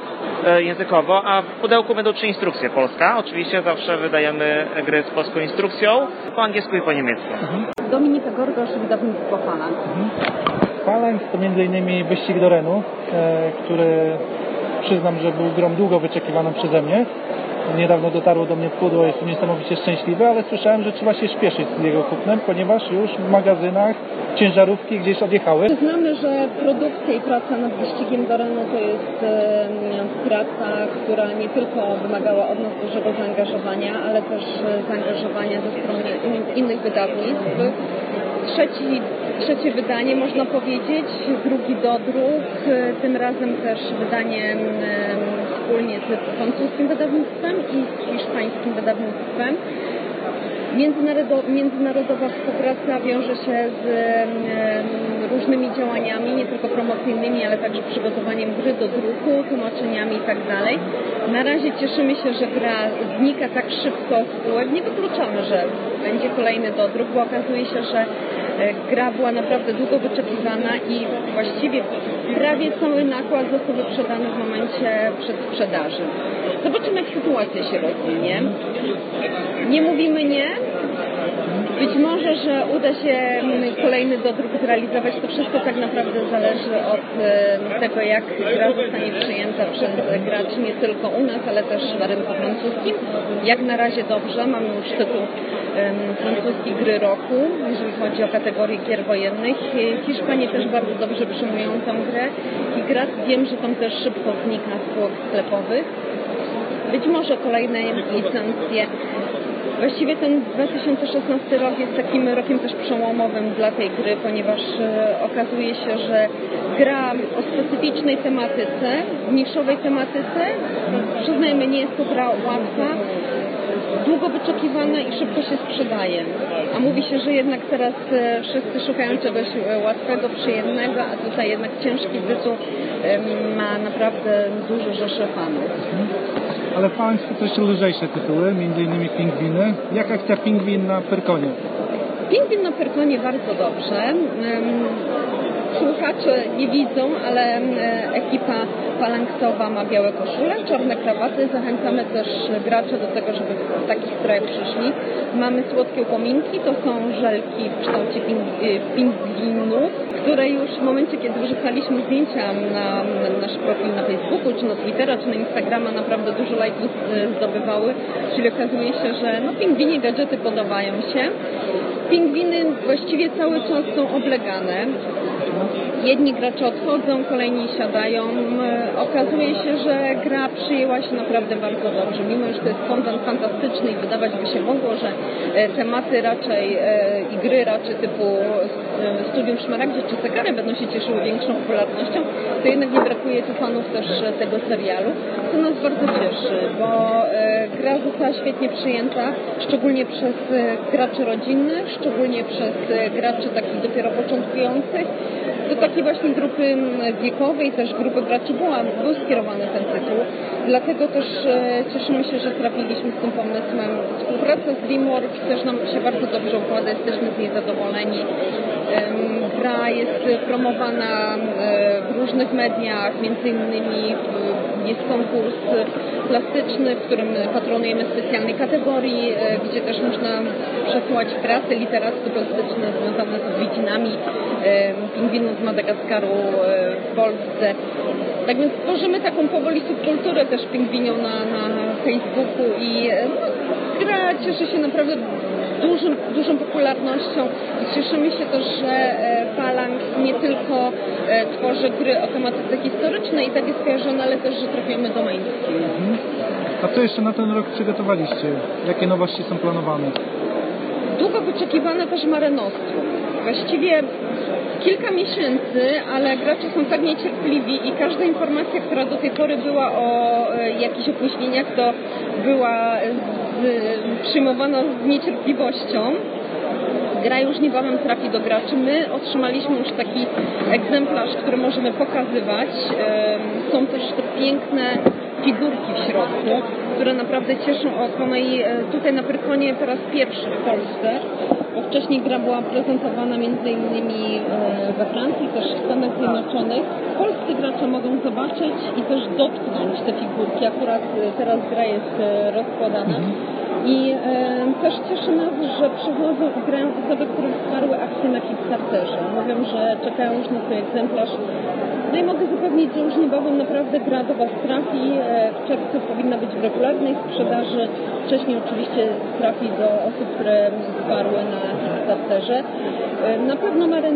Speaker 4: językowo, a w pudełku będą trzy instrukcje. Polska, oczywiście zawsze wydajemy gry z polską instrukcją, po angielsku i po niemiecku.
Speaker 5: Dominika Gorgosz, wydawnictwo Falang.
Speaker 3: Phalanx to m.in. wyścig do Renu, e, który przyznam, że był grą długo wyczekiwaną przeze mnie. Niedawno dotarło do mnie pudło, jestem niesamowicie szczęśliwy, ale słyszałem, że trzeba się śpieszyć z jego kupnem, ponieważ już w magazynach ciężarówki gdzieś odjechały.
Speaker 5: Przyznamy, że produkcja i praca nad wyścigiem do Renu to jest em, praca, która nie tylko wymagała od nas dużego zaangażowania, ale też e, zaangażowania ze strony in, innych wydawnictw. Trzeci, trzecie wydanie, można powiedzieć, drugi dodruk, e, tym razem też wydanie wspólnie z francuskim wydawnictwem i z hiszpańskim wydawnictwem. Międzynarodo, międzynarodowa współpraca wiąże się z różnymi działaniami, nie tylko promocyjnymi, ale także przygotowaniem gry do druku, tłumaczeniami itd. Na razie cieszymy się, że gra znika tak szybko z. Nie wykluczamy, że będzie kolejny dodruk, bo okazuje się, że gra była naprawdę długo wyczekiwana i właściwie prawie cały nakład został wyprzedany w momencie przedsprzedaży. Zobaczymy, jak sytuacja się rozwinie. Nie mówimy nie. Być może, że uda się mm, kolejny dodruk zrealizować. To wszystko tak naprawdę zależy od tego, jak gra zostanie przyjęta przez graczy nie tylko u nas, ale też na rynku francuskim. Jak na razie dobrze. Mamy już tytuł francuski gry roku, jeżeli chodzi o kategorię gier wojennych. Hiszpanie też bardzo dobrze przyjmują tę grę i gra wiem, że tam też szybko znika z półek sklepowych. Być może kolejne licencje. Właściwie ten 2016 rok jest takim rokiem też przełomowym dla tej gry, ponieważ e, okazuje się, że gra o specyficznej tematyce, niszowej tematyce, przyznajmy, nie jest to gra łatwa, długo wyczekiwana i szybko się sprzedaje. A mówi się, że jednak teraz e, wszyscy szukają czegoś e, łatwego, przyjemnego, a tutaj jednak ciężki tytuł ma naprawdę dużo rzeszy fanów.
Speaker 3: Ale to też lżejsze tytuły, m.in. Pingwiny. Jak akcja Pingwin na Pyrkonie?
Speaker 5: Pingwin na Pyrkonie bardzo dobrze. Słuchacze nie widzą, ale em, ekipa palanksowa ma białe koszule, czarne krawaty. Zachęcamy też graczy do tego, żeby w takich strojach przyszli. Mamy słodkie upominki, to są żelki w kształcie y, pingwinów, które już w momencie, kiedy wrzucaliśmy zdjęcia na nasz profil na Facebooku, czy na Twittera, czy na Instagrama, naprawdę dużo lajków y, zdobywały, czyli okazuje się, że no, pingwinie gadżety podobają się. Pingwiny właściwie cały czas są oblegane. much. Jedni gracze odchodzą, kolejni siadają. E, Okazuje się, że gra przyjęła się naprawdę bardzo dobrze. Mimo, że to jest kontent fantastyczny i wydawać by się mogło, że e, tematy raczej e, i gry raczej typu Studium Szmaragdzie czy Sekary będą się cieszyły większą popularnością, to jednak nie brakuje tu fanów też tego serialu. To nas bardzo cieszy, bo gra została świetnie przyjęta, szczególnie przez graczy rodzinnych, szczególnie przez graczy takich dopiero początkujących. Do takiej właśnie grupy wiekowej, też grupy graczy była, był skierowany ten tytuł. Dlatego też e, cieszymy się, że trafiliśmy z tym pomysłem. Współpraca z DreamWorks też nam się bardzo dobrze układa, jesteśmy z niej zadowoleni. Gra jest promowana w różnych mediach, między innymi jest konkurs plastyczny, w którym patronujemy specjalnej kategorii, e, gdzie też można przesłać prace literackie plastyczne związane z odwiedzinami pingwinów z Madagaskaru e, w Polsce. Tak więc tworzymy taką powoli subkulturę też pingwinią na, na Facebooku i e, no, gra cieszy się naprawdę dużym, dużą popularnością i cieszymy się też, że Phalanx nie tylko tworzy gry o tematyce historycznej i tak jest kojarzone, ale też, że trafiamy do mainstream. Mhm.
Speaker 3: A co jeszcze na ten rok przygotowaliście? Jakie nowości są planowane?
Speaker 5: Długo wyczekiwane też Mare Nostrum. Właściwie kilka miesięcy, ale gracze są tak niecierpliwi i każda informacja, która do tej pory była o e, jakichś opóźnieniach, to była z, przyjmowana z niecierpliwością. Gra już niebawem trafi do graczy. My otrzymaliśmy już taki egzemplarz, który możemy pokazywać. Są też te piękne figurki w środku, które naprawdę cieszą oko. No i e, tutaj na Pyrkonie po raz pierwszy w Polsce, bo wcześniej gra była prezentowana innymi e, we Francji, też w Stanach Zjednoczonych. Polscy gracze mogą zobaczyć i też dotknąć te figurki. Akurat e, teraz gra jest rozkładana. I e, też cieszy nas, że przychodzą i grają osoby, które wsparły akcję na Kickstarterze. Mówią, że czekają już na swój egzemplarz. No i mogę zapewnić, że już niebawem naprawdę gra do Was trafi. E, w czerwcu powinna być w regularnej sprzedaży. Wcześniej oczywiście trafi do osób, które wsparły na Kickstarterze. E, na pewno Mare e,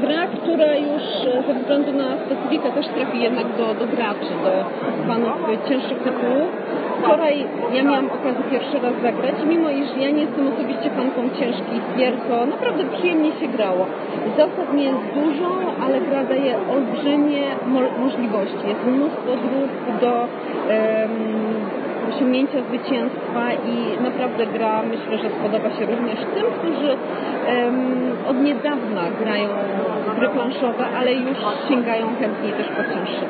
Speaker 5: gra, która już ze względu na specyfikę też trafi jednak do, do graczy, do fanów cięższych tytułów. Wczoraj ja miałam okazję pierwszy raz zagrać, mimo iż ja nie jestem osobiście fanką ciężkich gier, to naprawdę przyjemnie się grało. Zasad nie jest dużo, ale gra daje olbrzymie mo możliwości. Jest mnóstwo dróg do um, osiągnięcia zwycięstwa i naprawdę gra myślę, że spodoba się również tym, którzy um, od niedawna grają gry planszowe, ale już sięgają chętnie też po cięższe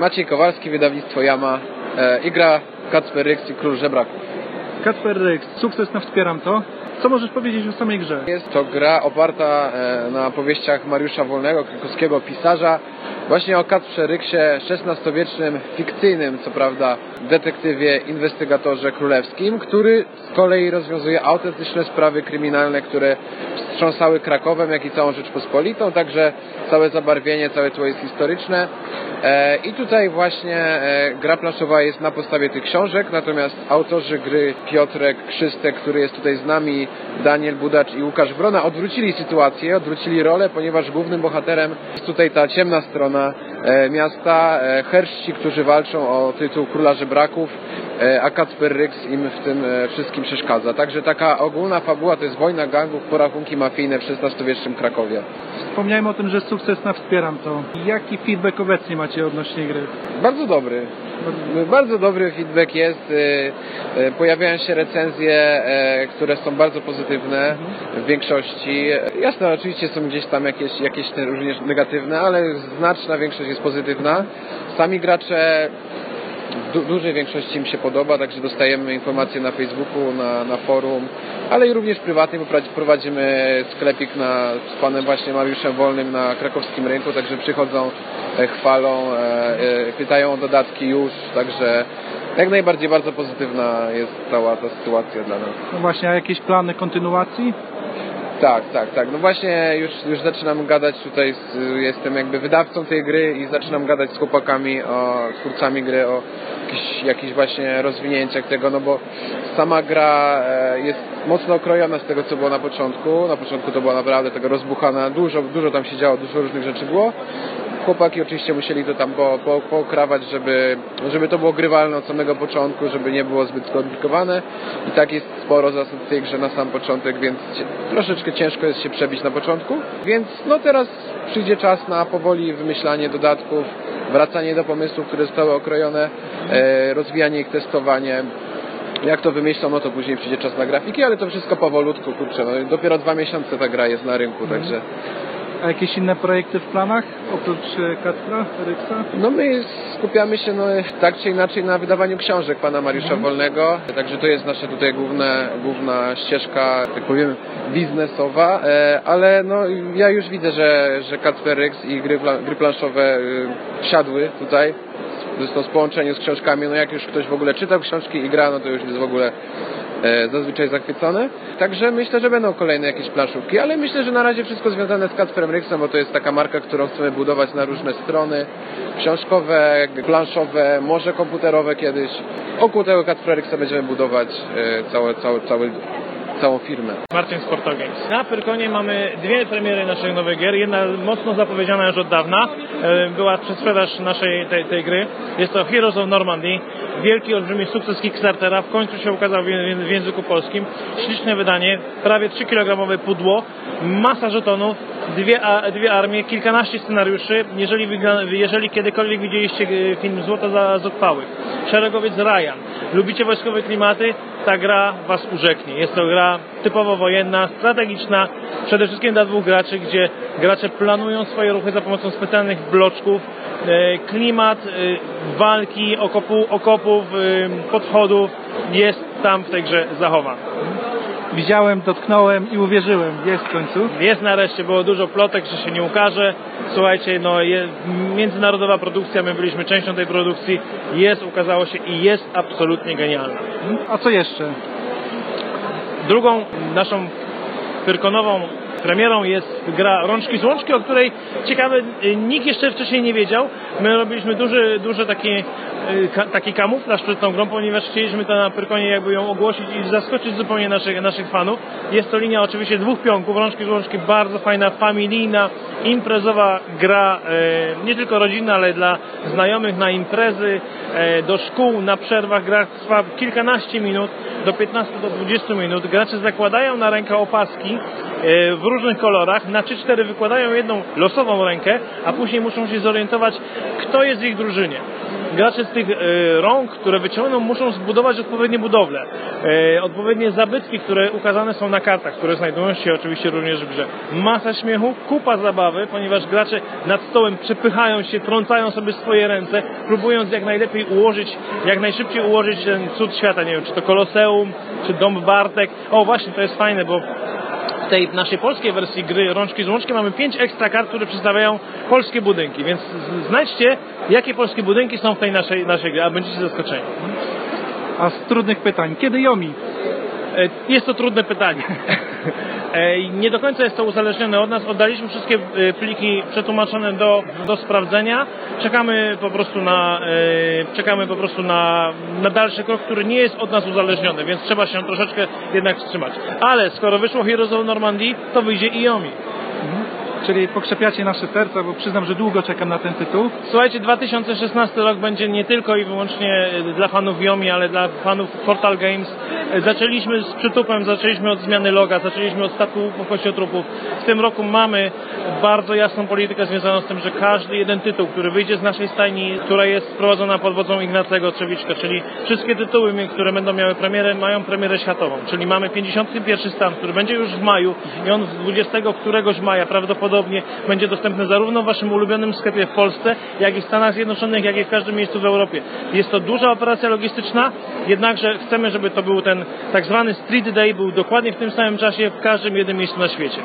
Speaker 6: Maciej Kowalski, wydawnictwo Yama e, i gra Kacper Ryks i Król Żebraków.
Speaker 3: Kacper Ryks, sukces na Wspieram To. Co możesz powiedzieć o samej grze?
Speaker 6: Jest to gra oparta e, na powieściach Mariusza Wolnego, krakowskiego pisarza, właśnie o Kacprze Ryksie, XVI-wiecznym, fikcyjnym, co prawda, detektywie, inwestygatorze królewskim, który z kolei rozwiązuje autentyczne sprawy kryminalne, które wstrząsały Krakowem, jak i całą Rzeczpospolitą, także całe zabarwienie, całe tło jest historyczne. E, I tutaj właśnie e, gra planszowa jest na podstawie tych książek, natomiast autorzy gry Piotrek Krzystek, który jest tutaj z nami, Daniel Budacz i Łukasz Brona odwrócili sytuację, odwrócili rolę, ponieważ głównym bohaterem jest tutaj ta ciemna strona e, miasta, herszci, którzy walczą o tytuł Króla Żebraków, a Kacper Ryks im w tym wszystkim przeszkadza. Także taka ogólna fabuła to jest wojna gangów, porachunki mafijne w XVI-wiecznym Krakowie.
Speaker 3: Wspomniałem o tym, że sukces na Wspieram to. Jaki feedback obecnie macie odnośnie gry?
Speaker 6: Bardzo dobry. Bardzo dobry feedback jest. Pojawiają się recenzje, które są bardzo pozytywne w większości. Jasne, oczywiście są gdzieś tam jakieś, jakieś również negatywne, ale znaczna większość jest pozytywna. Sami gracze du dużej większości im się podoba, także dostajemy informacje na Facebooku, na, na forum, ale i również prywatnie, bo prowadzimy sklepik na, z panem właśnie Mariuszem Wolnym na krakowskim rynku, także przychodzą, e, chwalą, e, e, pytają o dodatki już, także jak najbardziej bardzo pozytywna jest cała ta sytuacja dla nas.
Speaker 3: No właśnie, a jakieś plany kontynuacji?
Speaker 6: Tak, tak, tak. No właśnie już, już zaczynam gadać tutaj, z, jestem jakby wydawcą tej gry i zaczynam gadać z chłopakami, o, z twórcami gry o jakichś, jakichś właśnie rozwinięciach tego, no bo sama gra e, jest mocno okrojona z tego, co było na początku. Na początku to była naprawdę tego rozbuchana, dużo, dużo tam się działo, dużo różnych rzeczy było chłopaki oczywiście musieli to tam po, po, pokrawać, żeby, żeby to było grywalne od samego początku, żeby nie było zbyt skomplikowane. I tak jest sporo zasad w tej grze na sam początek, więc troszeczkę ciężko jest się przebić na początku. Więc no teraz przyjdzie czas na powoli wymyślanie dodatków, wracanie do pomysłów, które zostały okrojone, e, rozwijanie ich, testowanie. Jak to wymyślą, no to później przyjdzie czas na grafiki, ale to wszystko powolutku, kurczę, no dopiero dwa miesiące ta gra jest na rynku, także
Speaker 3: A jakieś inne projekty w planach? Oprócz e, Kacpra, Ryksa?
Speaker 6: No my skupiamy się no, tak czy inaczej na wydawaniu książek pana Mariusza Wolnego, także to jest nasza tutaj główna, główna ścieżka, tak powiem, biznesowa, e, ale no ja już widzę, że, że Kacper Ryks i gry, gry planszowe y, wsiadły tutaj, zresztą z połączeniu z książkami, no jak już ktoś w ogóle czytał książki i gra, no to już jest w ogóle zazwyczaj zachwycone. Także myślę, że będą kolejne jakieś planszówki, ale myślę, że na razie wszystko związane z Kacperem Ryksem, bo to jest taka marka, którą chcemy budować na różne strony, książkowe, planszowe, może komputerowe kiedyś. Wokół tego Kacpera Ryksa będziemy budować e, całe, całe, całe, całą firmę.
Speaker 7: Martin Sporto Games. Na Pyrkonie mamy dwie premiery naszych nowych gier. Jedna mocno zapowiedziana już od dawna. E, Była przedsprzedaż naszej tej, tej gry. Jest to Heroes of Normandy. Wielki, olbrzymi sukces Kickstartera. W końcu się ukazał w, języku polskim. Śliczne wydanie. Prawie 3-kilogramowe pudło. Masa żetonów. Dwie, a, dwie armie. Kilkanaście scenariuszy. Jeżeli, jeżeli kiedykolwiek widzieliście e, film Złoto za zuchwałych. Szeregowiec Ryan. Lubicie wojskowe klimaty? Ta gra Was urzeknie. Jest to gra typowo wojenna, strategiczna, przede wszystkim dla dwóch graczy, gdzie gracze planują swoje ruchy za pomocą specjalnych bloczków. E, Klimat e, walki, okopu, okopów, e, podchodów jest tam w tej grze zachowany.
Speaker 3: Widziałem, dotknąłem i uwierzyłem. Jest w końcu.
Speaker 7: Jest nareszcie, było dużo plotek, że się nie ukaże. Słuchajcie, no je, międzynarodowa produkcja, my byliśmy częścią tej produkcji. Jest, ukazało się i jest absolutnie genialna.
Speaker 3: A co jeszcze?
Speaker 7: Drugą naszą pyrkonową premierą jest gra Rączki z Łączki, o której ciekawe y, nikt jeszcze wcześniej nie wiedział. My robiliśmy duży, duży taki, y, taki kamuflaż przed tą grą, ponieważ chcieliśmy to na Pyrkonie jakby ją ogłosić i zaskoczyć zupełnie naszych, naszych fanów. Jest to linia oczywiście dwóch pionków, Rączki z Łączki, bardzo fajna, familijna, imprezowa gra, e, nie tylko rodzinna, ale dla znajomych na imprezy, do szkół, na przerwach. Gra trwa kilkanaście minut, do 15 do 20 minut. Gracze zakładają na rękę opaski e, w różnych kolorach, na 3-4 wykładają jedną losową rękę, a później muszą się zorientować, kto jest w ich drużynie. Gracze z tych e, rąk, które wyciągną, muszą zbudować odpowiednie budowle, e, odpowiednie zabytki, które ukazane są na kartach, które znajdują się oczywiście również w grze. Masa śmiechu, kupa zabawy, ponieważ gracze nad stołem przepychają się, trącają sobie swoje ręce, próbując jak najlepiej ułożyć, jak najszybciej ułożyć ten cud świata. Nie wiem, czy to Koloseum, czy Dom Bartek. O, właśnie, to jest fajne, bo w tej naszej polskiej wersji gry Rączki z Łączkiem mamy pięć ekstra kart, które przedstawiają polskie budynki, więc znajdźcie, jakie polskie budynki są w tej naszej, naszej grze, a będziecie zaskoczeni.
Speaker 3: A z trudnych pytań. Kiedy Yomi?
Speaker 7: E, Jest to trudne pytanie. E, Nie do końca jest to uzależnione od nas. Oddaliśmy wszystkie e, pliki przetłumaczone do, do sprawdzenia. Czekamy po prostu na czekamy po prostu na, na dalszy krok, który nie jest od nas uzależniony, więc trzeba się troszeczkę jednak wstrzymać. Ale skoro wyszło Heroes of to wyjdzie i Yomi.
Speaker 3: Czyli pokrzepiacie nasze serca, bo przyznam, że długo czekam na ten tytuł.
Speaker 7: Słuchajcie, 2016 rok będzie nie tylko i wyłącznie dla fanów Yomi, ale dla fanów Portal Games. Zaczęliśmy z przytupem, zaczęliśmy od zmiany loga, zaczęliśmy od statku kościotrupów. W tym roku mamy bardzo jasną politykę związaną z tym, że każdy jeden tytuł, który wyjdzie z naszej stajni, która jest prowadzona pod wodzą Ignacego Trzewiczka, czyli wszystkie tytuły, które będą miały premierę, mają premierę światową. Czyli mamy 51 stan, który będzie już w maju i on 20 któregoś maja prawdopodobnie będzie dostępny zarówno w waszym ulubionym sklepie w Polsce, jak i w Stanach Zjednoczonych, jak i w każdym miejscu w Europie. Jest to duża operacja logistyczna, jednakże chcemy, żeby to był ten tak zwany Street Day, był dokładnie w tym samym czasie w każdym jednym miejscu na świecie.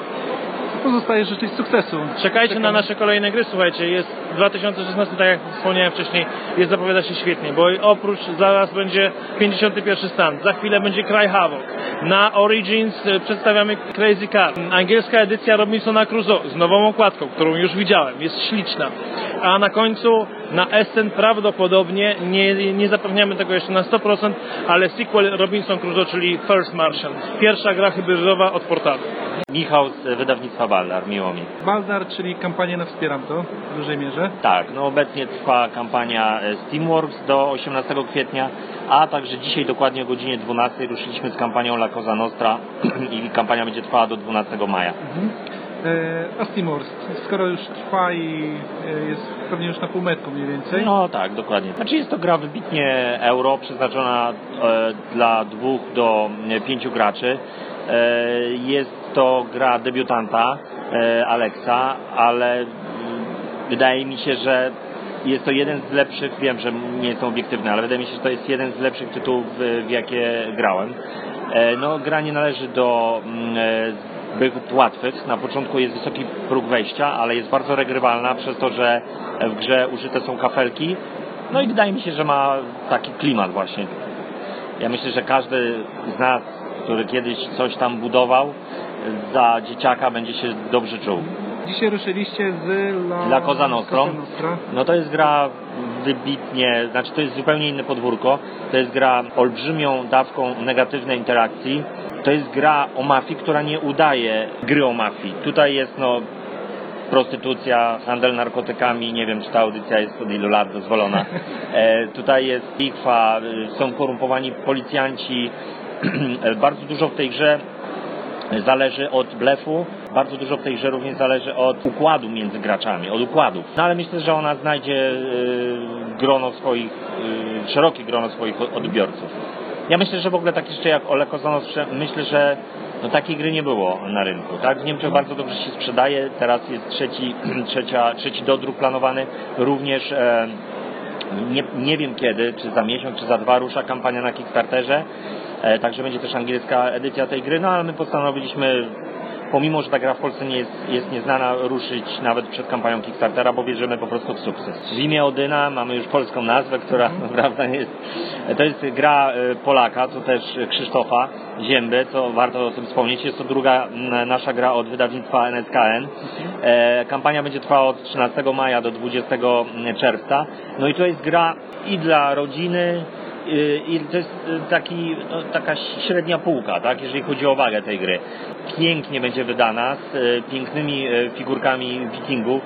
Speaker 3: Pozostaje życzyć sukcesu.
Speaker 7: Czekajcie na nasze kolejne gry, słuchajcie, jest 2016, tak jak wspomniałem wcześniej, jest zapowiada się świetnie, bo oprócz zaraz będzie 51 stan, za chwilę będzie Cry Havoc. Na Origins e, przedstawiamy Crazy Car. Angielska edycja Robinsona Crusoe z nową okładką, którą już widziałem, jest śliczna. A na końcu na Essen prawdopodobnie, nie, nie zapewniamy tego jeszcze na 100%, ale sequel Robinson Crusoe, czyli First Martian. Pierwsza gra hybrydowa od portalu.
Speaker 8: Michał z wydawnictwa Baldar, miło mi.
Speaker 3: Baldar, czyli kampanię na Wspieram to w dużej mierze.
Speaker 8: Tak, no obecnie trwa kampania e, Steamworks do 18 kwietnia, a także dzisiaj dokładnie o godzinie 12 ruszyliśmy z kampanią La Cosa Nostra i kampania będzie trwała do 12 maja.
Speaker 3: E, a Steamworks, skoro już trwa i e, jest pewnie już na półmetku mniej więcej.
Speaker 8: No tak, dokładnie. Znaczy jest to gra wybitnie euro, przeznaczona dla dwóch do pięciu graczy. Jest to gra debiutanta e, Alexa, ale wydaje mi się, że jest to jeden z lepszych, wiem, że nie jestem obiektywny, ale wydaje mi się, że to jest jeden z lepszych tytułów, w, jakie grałem. E, no, gra nie należy do mm, e, zbyt łatwych. Na początku jest wysoki próg wejścia, ale jest bardzo regrywalna przez to, że w grze użyte są kafelki. No i wydaje mi się, że ma taki klimat właśnie. Ja myślę, że każdy z nas, który kiedyś coś tam budował, za dzieciaka będzie się dobrze czuł.
Speaker 3: Dzisiaj ruszyliście z La,
Speaker 8: Dla Cosa Nostra. No to jest gra wybitnie, znaczy to jest zupełnie inne podwórko. To jest gra olbrzymią dawką negatywnej interakcji. To jest gra o mafii, która nie udaje gry o mafii. Tutaj jest no prostytucja, handel narkotykami, nie wiem czy ta audycja jest od ilu lat dozwolona. E, tutaj jest bitwa, y, są korumpowani policjanci. Bardzo dużo w tej grze zależy od blefu, bardzo dużo w tej grze również zależy od układu między graczami, od układów. No ale myślę, że ona znajdzie y, grono swoich, y, szerokie grono swoich odbiorców. Ja myślę, że w ogóle takie rzeczy jak Ole Kozanos, myślę, że no, takiej gry nie było na rynku. Tak? W Niemczech bardzo dobrze się sprzedaje, teraz jest trzeci, trzecia, trzeci dodruk planowany, również e, nie, nie wiem kiedy, czy za miesiąc, czy za dwa rusza kampania na Kickstarterze. E, także będzie też angielska edycja tej gry, no ale my postanowiliśmy, pomimo, że ta gra w Polsce nie jest, jest nieznana, ruszyć nawet przed kampanią Kickstartera, bo wierzymy po prostu w sukces. W imię Odyna mamy już polską nazwę, która naprawdę jest, to jest gra e, Polaka, to też Krzysztofa Zięby, co warto o tym wspomnieć. Jest to druga nasza gra od wydawnictwa NSKN. E, kampania będzie trwała od 13 maja do 20 czerwca. No i to jest gra i dla rodziny, i to jest y, taki, no, taka średnia półka, tak, jeżeli chodzi o wagę tej gry. Pięknie będzie wydana, z y, pięknymi y, figurkami wikingów.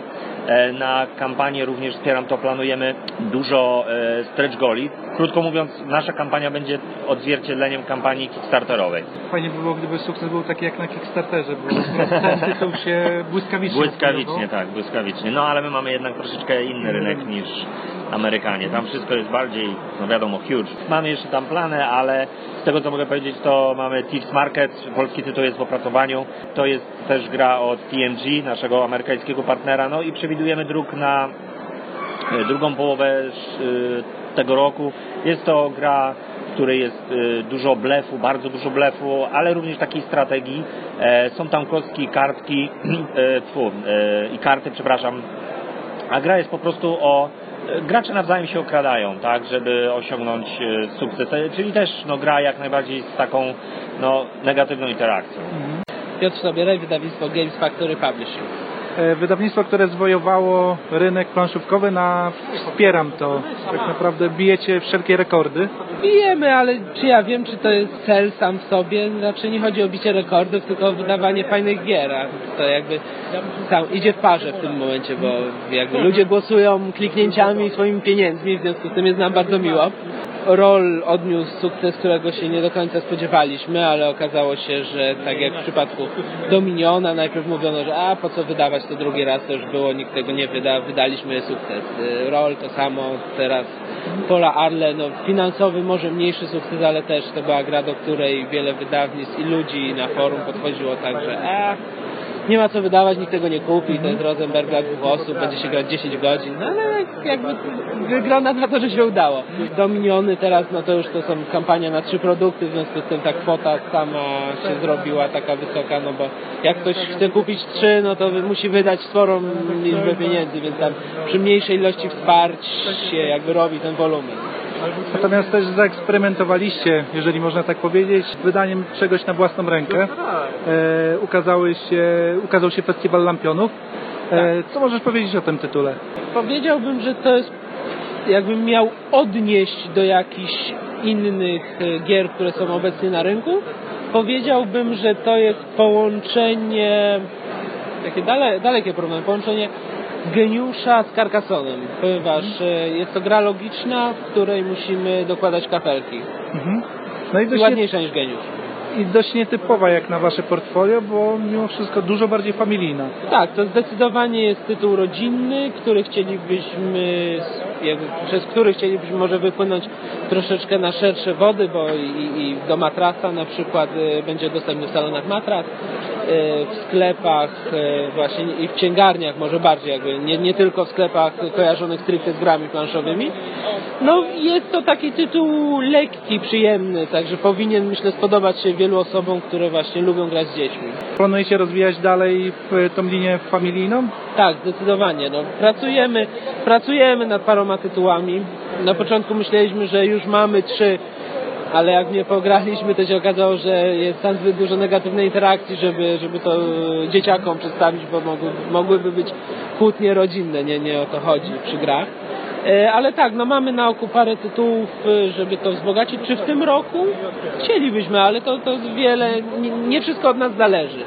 Speaker 8: E, Na kampanię również wspieram to, planujemy dużo e, stretch goli. Krótko mówiąc, nasza kampania będzie odzwierciedleniem kampanii kickstarterowej.
Speaker 3: Fajnie by było, gdyby sukces był taki jak na Kickstarterze, bo ten tytuł się błyskawicznie
Speaker 8: Błyskawicznie,
Speaker 3: sprzedawał.
Speaker 8: tak, błyskawicznie. No ale my mamy jednak troszeczkę inny rynek niż Amerykanie. Tam wszystko jest bardziej, no wiadomo, huge. Mamy jeszcze tam plany, ale z tego co mogę powiedzieć, to mamy Thieves Market, polski tytuł jest w opracowaniu. To jest też gra od TMG, naszego amerykańskiego partnera. No i przewidujemy druk na e, drugą połowę e, tego roku. Jest to gra, w której jest e, dużo blefu, bardzo dużo blefu, ale również takiej strategii. Są tam kostki, kartki tfu, i karty, przepraszam. A gra jest po prostu o Gracze nawzajem się okradają, tak, żeby osiągnąć e, sukces. E, Czyli też no, gra jak najbardziej z taką no, negatywną interakcją.
Speaker 9: Piotr Sobieraj, wydawnictwo Games Factory Publishing.
Speaker 3: E, Wydawnictwo, które zwojowało rynek planszówkowy na wspieram to. Tak naprawdę bijecie wszelkie rekordy.
Speaker 9: Bijemy, ale czy ja wiem, czy to jest cel sam w sobie? Znaczy nie chodzi o bicie rekordów, tylko o wydawanie fajnych gier. A to jakby sam idzie w parze w tym momencie, bo jakby ludzie głosują kliknięciami i swoimi pieniędzmi, w związku z tym jest nam bardzo miło. Roll odniósł sukces, którego się nie do końca spodziewaliśmy, ale okazało się, że tak jak w przypadku Dominiona, najpierw mówiono, że a po co wydawać to drugi raz, to już było, nikt tego nie wyda, wydaliśmy sukces. Y, Roll to samo, teraz Pola Arle, no finansowy może mniejszy sukces, ale też to była gra, do której wiele wydawnictw i ludzi na forum podchodziło tak, że a nie ma co wydawać, nikt tego nie kupi, to jest Rosenberg dla dwóch osób, będzie się grać 10 godzin, no ale jakby wygląda na to, że się udało. Dominiony teraz, no to już to są kampania na trzy produkty, w związku z tym ta kwota sama się zrobiła taka wysoka, no bo jak ktoś chce kupić trzy, no to musi wydać sporą liczbę pieniędzy, więc tam przy mniejszej ilości wsparć się jakby robi ten wolumen.
Speaker 3: Natomiast też zaeksperymentowaliście, jeżeli można tak powiedzieć, z wydaniem czegoś na własną rękę. E, ukazały się, ukazał się Festiwal Lampionów. E, co możesz powiedzieć o tym tytule?
Speaker 9: Powiedziałbym, że to jest jakbym miał odnieść do jakichś innych e, gier, które są obecnie na rynku, powiedziałbym, że to jest połączenie takie dale, dalekie porównanie, połączenie geniusza z Carcassonem, ponieważ e, jest to gra logiczna, w której musimy dokładać kafelki.
Speaker 3: Mhm. No i dość
Speaker 9: ładniejsza niż geniusz.
Speaker 3: i dość nietypowa jak na wasze portfolio, bo mimo wszystko dużo bardziej familijna.
Speaker 9: Tak, to zdecydowanie jest tytuł rodzinny, który chcielibyśmy, jakby, przez który chcielibyśmy może wypłynąć troszeczkę na szersze wody, bo i, i do matrasa na przykład y, będzie dostępny w salonach matras, w sklepach y, właśnie i w księgarniach może bardziej, jakby nie, nie tylko w sklepach kojarzonych stricte z grami planszowymi. No jest to taki tytuł lekki, przyjemny, także powinien myślę spodobać się wielu osobom, które właśnie lubią grać z dziećmi.
Speaker 3: Planujecie rozwijać dalej w tą linię familijną?
Speaker 9: Tak, zdecydowanie. No, pracujemy, pracujemy nad paroma tytułami. Na początku myśleliśmy, że już mamy trzy, ale jak nie pograliśmy, to się okazało, że jest tam zbyt dużo negatywnej interakcji, żeby, żeby to dzieciakom przedstawić, bo mogły, mogłyby być kłótnie rodzinne, nie, nie o to chodzi przy grach. E, Ale tak, no mamy na oku parę tytułów, e, żeby to wzbogacić. Czy w tym roku? Chcielibyśmy, ale to, to wiele, nie wszystko od nas zależy.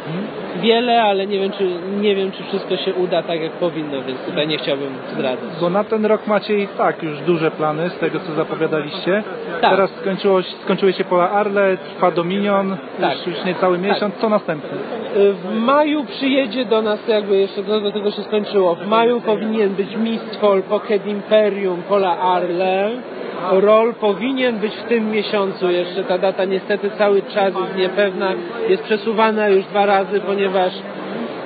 Speaker 9: Wiele, ale nie wiem, czy, nie wiem, czy wszystko się uda tak, jak powinno, więc tutaj nie chciałbym zdradzać.
Speaker 3: Bo na ten rok macie i tak już duże plany z tego, co zapowiadaliście.
Speaker 9: Tak.
Speaker 3: Teraz skończyło, skończyły się pola Arle, trwa Dominion,
Speaker 9: Tak.
Speaker 3: już, już niecały miesiąc. Co następne?
Speaker 9: E, W maju przyjedzie do nas, jakby jeszcze do, do tego się skończyło. W maju powinien być Mistfall, Pocket Imperium, Pola Arle. Roll powinien być w tym miesiącu jeszcze. Ta data niestety cały czas jest niepewna. Jest przesuwana już dwa razy, ponieważ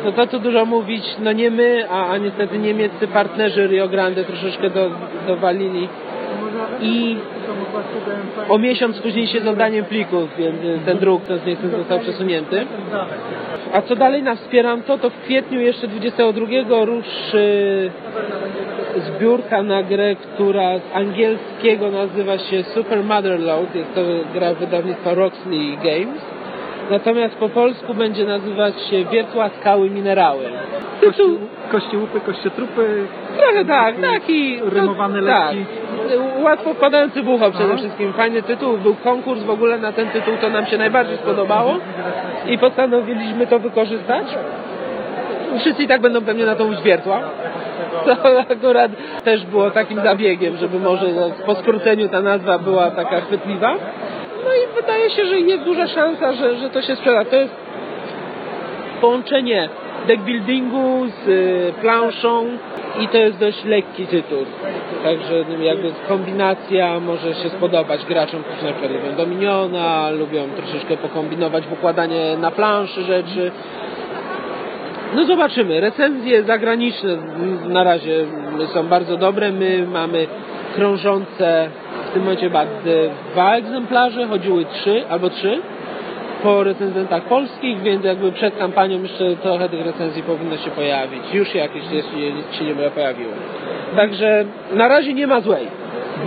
Speaker 9: no to co dużo mówić, no nie my, a, a niestety niemieccy partnerzy Rio Grande troszeczkę do, dowalili i o miesiąc później się z oddaniem plików, więc ten druk to niestety został przesunięty. A co dalej nas wspieram, to to w kwietniu jeszcze 22 ruszy zbiórka na grę, która z angielskiego nazywa się Super Motherload. Jest to gra wydawnictwa Roxley Games. Natomiast po polsku będzie nazywać się Wiertła, Skały, Minerały. Tytuł
Speaker 3: Kości łupy, kościotrupy,
Speaker 9: Trochę tak, taki
Speaker 3: Rymowany,
Speaker 9: tak.
Speaker 3: lekki.
Speaker 9: Łatwo wpadający w ucho przede wszystkim. Fajny tytuł, był konkurs w ogóle na ten tytuł, to nam się najbardziej spodobało i postanowiliśmy to wykorzystać. Wszyscy i tak będą pewnie na to uźwiertła. To akurat też było takim zabiegiem, żeby może po skróceniu ta nazwa była taka chwytliwa. No i wydaje się, że jest duża szansa, że, że to się sprzeda. To jest połączenie deckbuildingu z y, planszą i to jest dość lekki tytuł. Także no, jakby kombinacja może się spodobać graczom, którzy na przykład lubią Dominiona, lubią troszeczkę pokombinować w układanie na planszy rzeczy. No zobaczymy. Recenzje zagraniczne na razie są bardzo dobre. My mamy krążące w tym momencie chyba dwa egzemplarze, chodziły trzy albo trzy po recenzentach polskich, więc jakby przed kampanią jeszcze trochę tych recenzji powinno się pojawić. Już jakieś jeśli się nie pojawiło. Także na razie nie ma złej.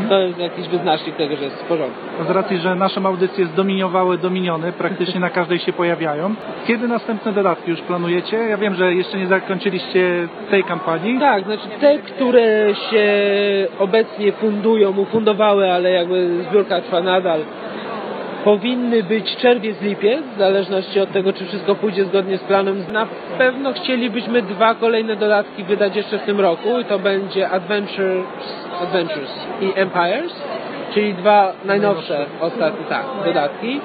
Speaker 9: To jest jakiś wyznacznik tego, że jest w porządku.
Speaker 3: z racji, że naszą audycję zdominiowały dominiony, praktycznie na każdej się pojawiają. Kiedy następne dodatki już planujecie? Ja wiem, że jeszcze nie zakończyliście tej kampanii.
Speaker 9: Tak, znaczy te, które się obecnie fundują, ufundowały, ale jakby zbiórka trwa nadal, powinny być czerwiec, lipiec, w zależności od tego, czy wszystko pójdzie zgodnie z planem. Na pewno chcielibyśmy dwa kolejne dodatki wydać jeszcze w tym roku i to będzie Adventures, Adventures i Empires, czyli dwa najnowsze, ostatnie, tak, dodatki.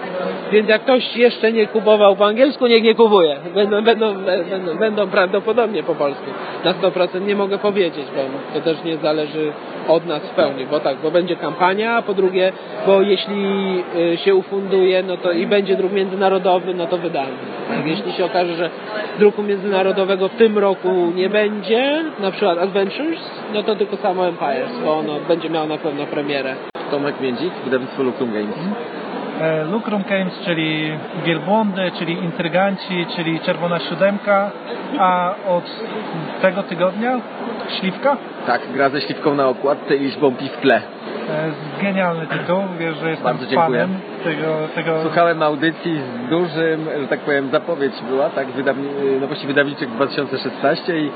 Speaker 9: Więc jak ktoś jeszcze nie kupował po angielsku, niech nie kupuje. Będą, będą, będą, będą prawdopodobnie po polsku. Na 100% nie mogę powiedzieć, bo to też nie zależy od nas w pełni, bo tak, bo będzie kampania, a po drugie, bo jeśli y, się ufunduje, no to i będzie druk międzynarodowy, no to wydamy. Tak, jeśli się okaże, że druku międzynarodowego w tym roku nie będzie, na przykład Adventures, no to tylko samo Empires, bo ono będzie miało na pewno premierę.
Speaker 10: Tomek Międzik, wydawnictwo Lucrum Games.
Speaker 3: E, Lucrum Games, czyli Wielbłądy, czyli Intryganci, czyli Czerwona Siódemka, a od tego tygodnia Śliwka.
Speaker 10: Tak, gra ze śliwką na okładce i liczbą pi w tle.
Speaker 3: E, Genialny tytuł, wiesz, że jestem
Speaker 10: Bardzo dziękuję.
Speaker 3: fanem tego, tego
Speaker 10: Słuchałem audycji z dużym, że tak powiem, zapowiedź była, tak, wydawni, nowości wydawniczych 2016 i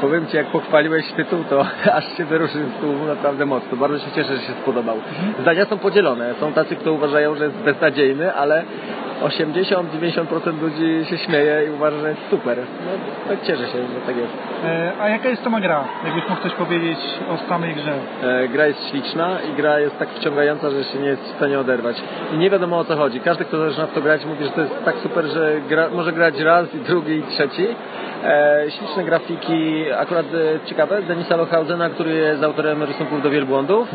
Speaker 10: powiem Ci, jak pochwaliłeś tytuł, to aż się wyruszył z tłumu naprawdę mocno. Bardzo się cieszę, że się spodobał. Zdania są podzielone. Są tacy, którzy uważają, że jest beznadziejny, ale 80-90% ludzi się śmieje i uważa, że jest super. No, tak cieszę się, że tak jest.
Speaker 3: E, A jaka jest sama gra? Jakbyś mógł coś powiedzieć o samej grze?
Speaker 10: E, gra jest śliczna i gra jest tak wciągająca, że się nie jest w stanie oderwać. I nie
Speaker 2: wiadomo o co chodzi. Każdy, kto zaczyna w to grać, mówi, że to jest tak super, że gra, może grać raz, i drugi, i trzeci. E, śliczne grafiki, akurat e, ciekawe, Denisa Lochausena, który jest autorem rysunków do wielbłądów.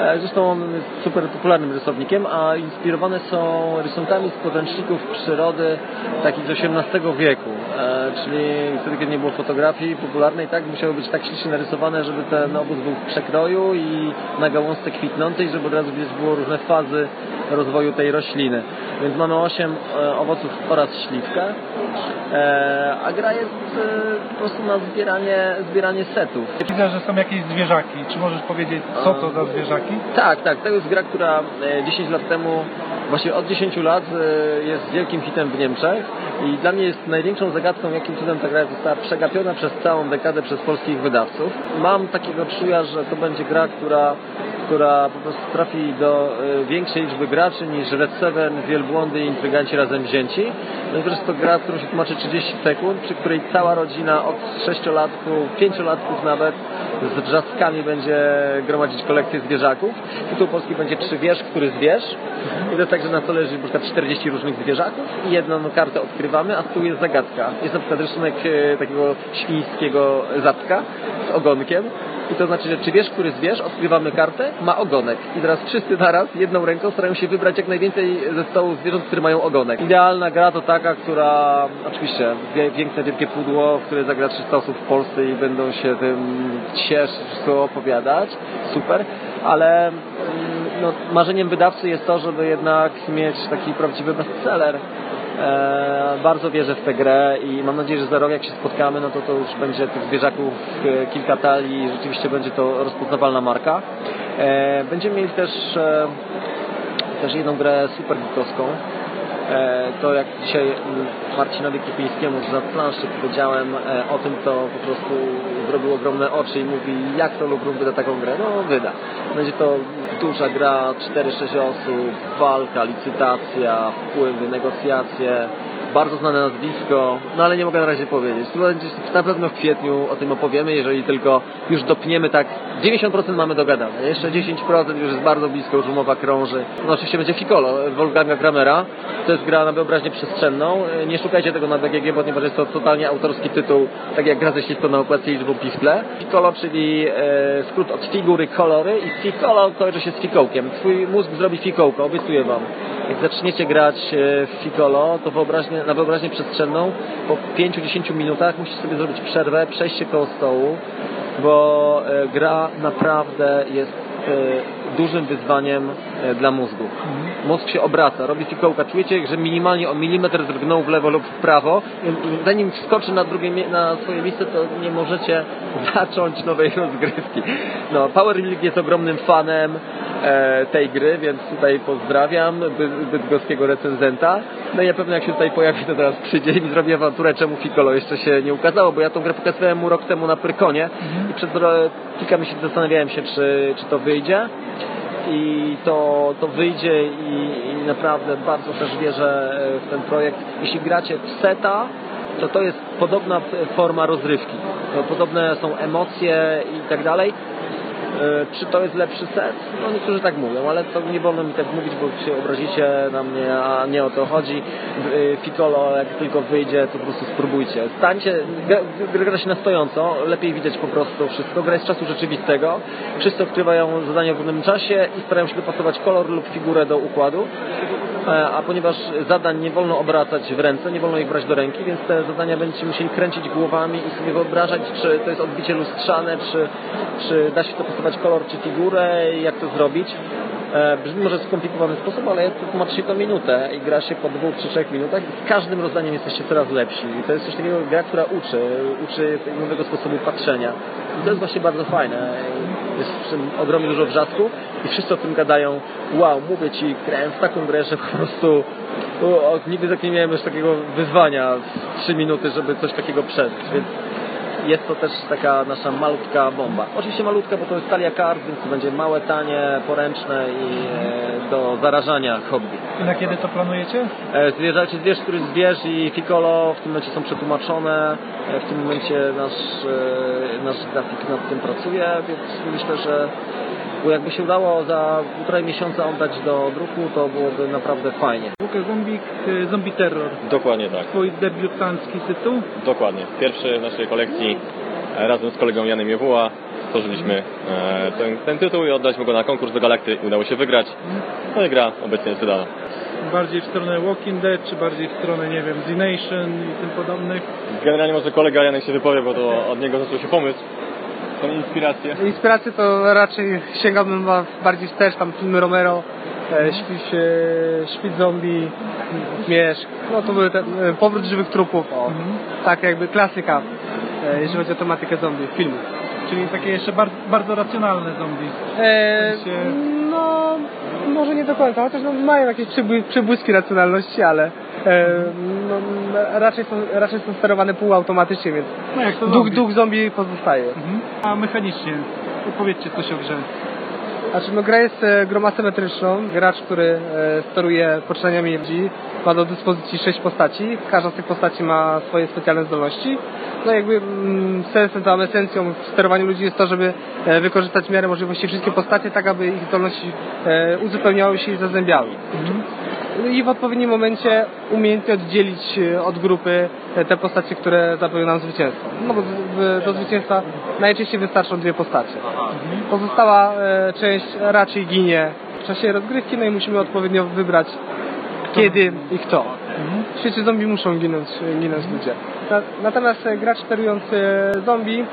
Speaker 2: E, Zresztą on jest super popularnym rysownikiem, a inspirowane są rysunkami z podręczników przyrody takich z XVIII wieku. E, czyli wtedy, kiedy nie było fotografii popularnej, tak musiały być tak ślicznie narysowane, żeby ten obóz był w przekroju i na gałązce kwitnącej, żeby od razu widać było różne fazy rozwoju tej rośliny. Więc mamy 8 e, owoców oraz śliwkę. E, a gra jest e, po prostu na zbieranie, zbieranie setów.
Speaker 3: Widzę, że są jakieś zwierzaki. Czy możesz powiedzieć, co to za zwierzaki?
Speaker 2: Tak, tak. To jest gra, która e, 10 lat temu, właśnie od 10 lat e, jest wielkim hitem w Niemczech i dla mnie jest największą zagadką, jakim cudem ta gra została przegapiona przez całą dekadę przez polskich wydawców. Mam takiego czuja, że to będzie gra, która która po prostu trafi do e, większej liczby graczy niż Red Seven, Wielbłądy i Intryganci razem wzięci. I to gra, którą się tłumaczy 30 sekund, przy której cała rodzina od 6-latków, 5-latków nawet z wrzaskami będzie gromadzić kolekcję zwierzaków. Tytuł polski będzie Czy wiesz, który zwierz? I to jest tak, że na stole leży na przykład 40 różnych zwierzaków i jedną kartę odkrywamy, a tyłu jest zagadka. Jest na przykład rysunek e, takiego świńskiego zatka z ogonkiem i to znaczy, że czy wiesz, który zwierz, odkrywamy kartę, ma ogonek. I teraz wszyscy naraz jedną ręką starają się wybrać jak najwięcej ze stołu zwierząt, które mają ogonek. Idealna gra to taka, która oczywiście piękne, wielkie pudło, w które zagra 300 osób w Polsce i będą się tym cieszyć, wszystko opowiadać. Super. Ale mm, no, marzeniem wydawcy jest to, żeby jednak mieć taki prawdziwy bestseller. E, bardzo wierzę w tę grę i mam nadzieję, że za rok jak się spotkamy, no to to już będzie tych zwierzaków e, kilka talii i rzeczywiście będzie to rozpoznawalna marka. E, będziemy mieli też, też jedną grę super geekowską. E, to jak dzisiaj Marcinowi Kiepińskiemu na planszy powiedziałem e, o tym, to po prostu zrobił ogromne oczy i mówi jak to Lubrum wyda taką grę? No wyda. Będzie to duża gra, 4-6 osób, walka, licytacja, wpływy, negocjacje, bardzo znane nazwisko, no ale nie mogę na razie powiedzieć. Na pewno w kwietniu o tym opowiemy, jeżeli tylko już dopniemy tak, 90% mamy dogadane, jeszcze 10% już jest bardzo blisko, już umowa krąży. No oczywiście będzie Ficolo, Wolfganga Kramera, to jest gra na wyobraźnię przestrzenną, nie szukajcie tego na BGG, ponieważ jest to totalnie autorski tytuł, tak jak gra ze śliską na okładce i liczbą pistle. Ficolo, czyli e, skrót od figury kolory i Ficolo kojarzy się z fikołkiem. Twój mózg zrobi fikołko, obiecuję wam. Jak zaczniecie grać e, w Ficolo, to wyobraźnię, na wyobraźnię przestrzenną. Po 5-10 minutach musisz sobie zrobić przerwę, przejść się koło stołu, bo e, gra naprawdę jest e, dużym wyzwaniem e, dla mózgu. Mózg się obraca, robi fikołka. Czujecie, że minimalnie o milimetr drgnął w lewo lub w prawo. Zanim wskoczy na, drugie, na swoje miejsce, to nie możecie zacząć nowej rozgrywki. No, Power League jest ogromnym fanem e, tej gry, więc tutaj pozdrawiam by- bydgoskiego recenzenta. No i na pewno jak się tutaj pojawi, to teraz przyjdzie i mi zrobi awanturę, czemu Ficolo jeszcze się nie ukazało, bo ja tą grę pokazywałem mu rok temu na Prykonie i przez kilka miesięcy zastanawiałem się, czy, czy to wyjdzie i to, to wyjdzie i, i naprawdę bardzo też wierzę e, w ten projekt. Jeśli gracie w seta, to to jest podobna forma rozrywki. To podobne są emocje i tak dalej. E, Czy to jest lepszy set? No niektórzy tak mówią, ale to nie wolno mi tak mówić, bo się obrazicie na mnie, a nie o to chodzi. E, Ficolo, jak tylko wyjdzie, to po prostu spróbujcie. Stańcie, gra, gra się na stojąco, lepiej widać po prostu wszystko. Gra jest czasu rzeczywistego. Wszyscy odkrywają zadania w równym czasie i starają się dopasować kolor lub figurę do układu. E, A ponieważ zadań nie wolno obracać w ręce, nie wolno ich brać do ręki, więc te zadania będziecie musieli kręcić głowami i sobie wyobrażać, czy to jest odbicie lustrzane, czy, czy da się dopasować kolor czy figurę, jak to zrobić. E, Brzmi może w skomplikowany sposób, ale tłumaczy się to minutę i gra się po dwóch czy trzech minutach i z każdym rozdaniem jesteście coraz lepsi. I to jest coś takiego gra, która uczy, uczy nowego sposobu patrzenia. I to jest właśnie bardzo fajne. Jest w tym ogromnie dużo wrzasku i wszyscy o tym gadają. Wow, mówię ci, grałem w taką grę, że po prostu o, nigdy tak nie miałem już takiego wyzwania w trzy minuty, żeby coś takiego przeżyć. Więc jest to też taka nasza malutka bomba. Oczywiście malutka, bo to jest talia kart, więc to będzie małe, tanie, poręczne i e, do zarażania hobby.
Speaker 3: I na kiedy to planujecie?
Speaker 2: E, Zwierzęcie zwierz, który zwierz i Ficolo w tym momencie są przetłumaczone. E, W tym momencie nasz, nasz grafik nad tym pracuje, więc myślę, że jakby się udało za półtorej miesiąca oddać do druku, to byłoby naprawdę fajnie.
Speaker 3: Łukasz Zombik, y, Zombie Terror.
Speaker 11: Dokładnie tak,
Speaker 3: Twój debiutancki tytuł.
Speaker 11: dokładnie. Pierwszy w naszej kolekcji e, razem z kolegą Janem Jewuła stworzyliśmy e, ten, ten tytuł i oddaliśmy go na konkurs do Galakty i udało się wygrać. No i gra obecnie jest wydana.
Speaker 3: Bardziej w stronę Walking Dead, czy bardziej w stronę, nie wiem, Z Nation i tym podobnych.
Speaker 11: Generalnie może kolega Janek się wypowie, bo to od niego zaczął się pomysł. Inspiracje.
Speaker 12: Inspiracje to raczej sięgałbym bardziej wstecz, tam filmy Romero, e, Świt, e, Świt Zombie, Zmierzch, no to były te, e, Powrót Żywych Trupów, o, tak jakby klasyka, e, jeżeli chodzi o tematykę zombie, filmu.
Speaker 3: Czyli takie jeszcze bardzo, bardzo racjonalne zombie. W sensie-
Speaker 12: no, może nie do końca, chociaż no, mają jakieś przybły, przybłyski racjonalności, ale e, no, raczej, są, raczej są sterowane półautomatycznie, więc
Speaker 3: No
Speaker 12: duch,
Speaker 3: zombie.
Speaker 12: duch zombie pozostaje.
Speaker 3: Mhm. A mechanicznie, opowiedzcie coś o grze.
Speaker 12: Znaczy, no gra jest e, grą asymetryczną. Gracz, który e, steruje poczynaniami ludzi, ma do dyspozycji sześć postaci. Każda z tych postaci ma swoje specjalne zdolności. No jakby mm, sensem, esencją w sterowaniu ludzi jest to, żeby e, wykorzystać w miarę możliwości wszystkie postacie, tak aby ich zdolności e, uzupełniały się i zazębiały. No I w odpowiednim momencie umiejętnie oddzielić e, od grupy e, te postacie, które zapewnią nam zwycięstwo. No bo do zwycięstwa najczęściej wystarczą dwie postacie. Pozostała e, część raczej ginie w czasie rozgrywki, no i musimy odpowiednio wybrać kiedy i kto. W świecie zombie muszą ginąć, ginąć ludzie. Na, natomiast e, gracz sterujący zombie e,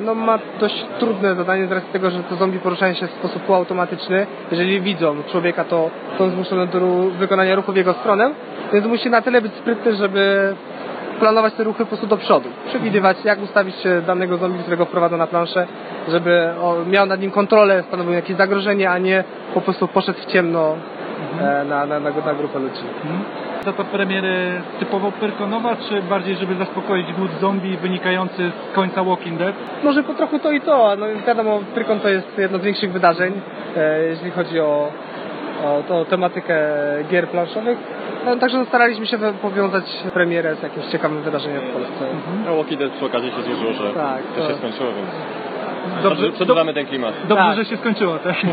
Speaker 12: no, ma dość trudne zadanie z racji tego, że to zombie poruszają się w sposób półautomatyczny. Jeżeli widzą człowieka, to są zmuszone do wykonania ruchu w jego stronę, więc musi na tyle być sprytny, żeby planować te ruchy po prostu do przodu. Przewidywać, jak ustawić się danego zombie, którego wprowadza na planszę, żeby miał nad nim kontrolę, stanowił jakieś zagrożenie, a nie po prostu poszedł w ciemno e, na, na, na, na grupę ludzi.
Speaker 3: Data premiery typowo Pyrkonowa, czy bardziej, żeby zaspokoić głód zombie wynikający z końca Walking Dead?
Speaker 12: Może po trochu to i to. No wiadomo, Pyrkon to jest jedno z większych wydarzeń, e, jeśli chodzi o, o tą tematykę gier planszowych. No, także no, staraliśmy się powiązać premierę z jakimś ciekawym wydarzeniem w Polsce.
Speaker 11: No Walking Dead przy okazji się złożyło, że
Speaker 12: Tak,
Speaker 11: to
Speaker 12: to-
Speaker 11: się skończyło, więc
Speaker 3: Dobrze,
Speaker 11: przedłużamy ten klimat.
Speaker 3: Dobrze,
Speaker 12: Tak.
Speaker 3: że się skończyło, tak?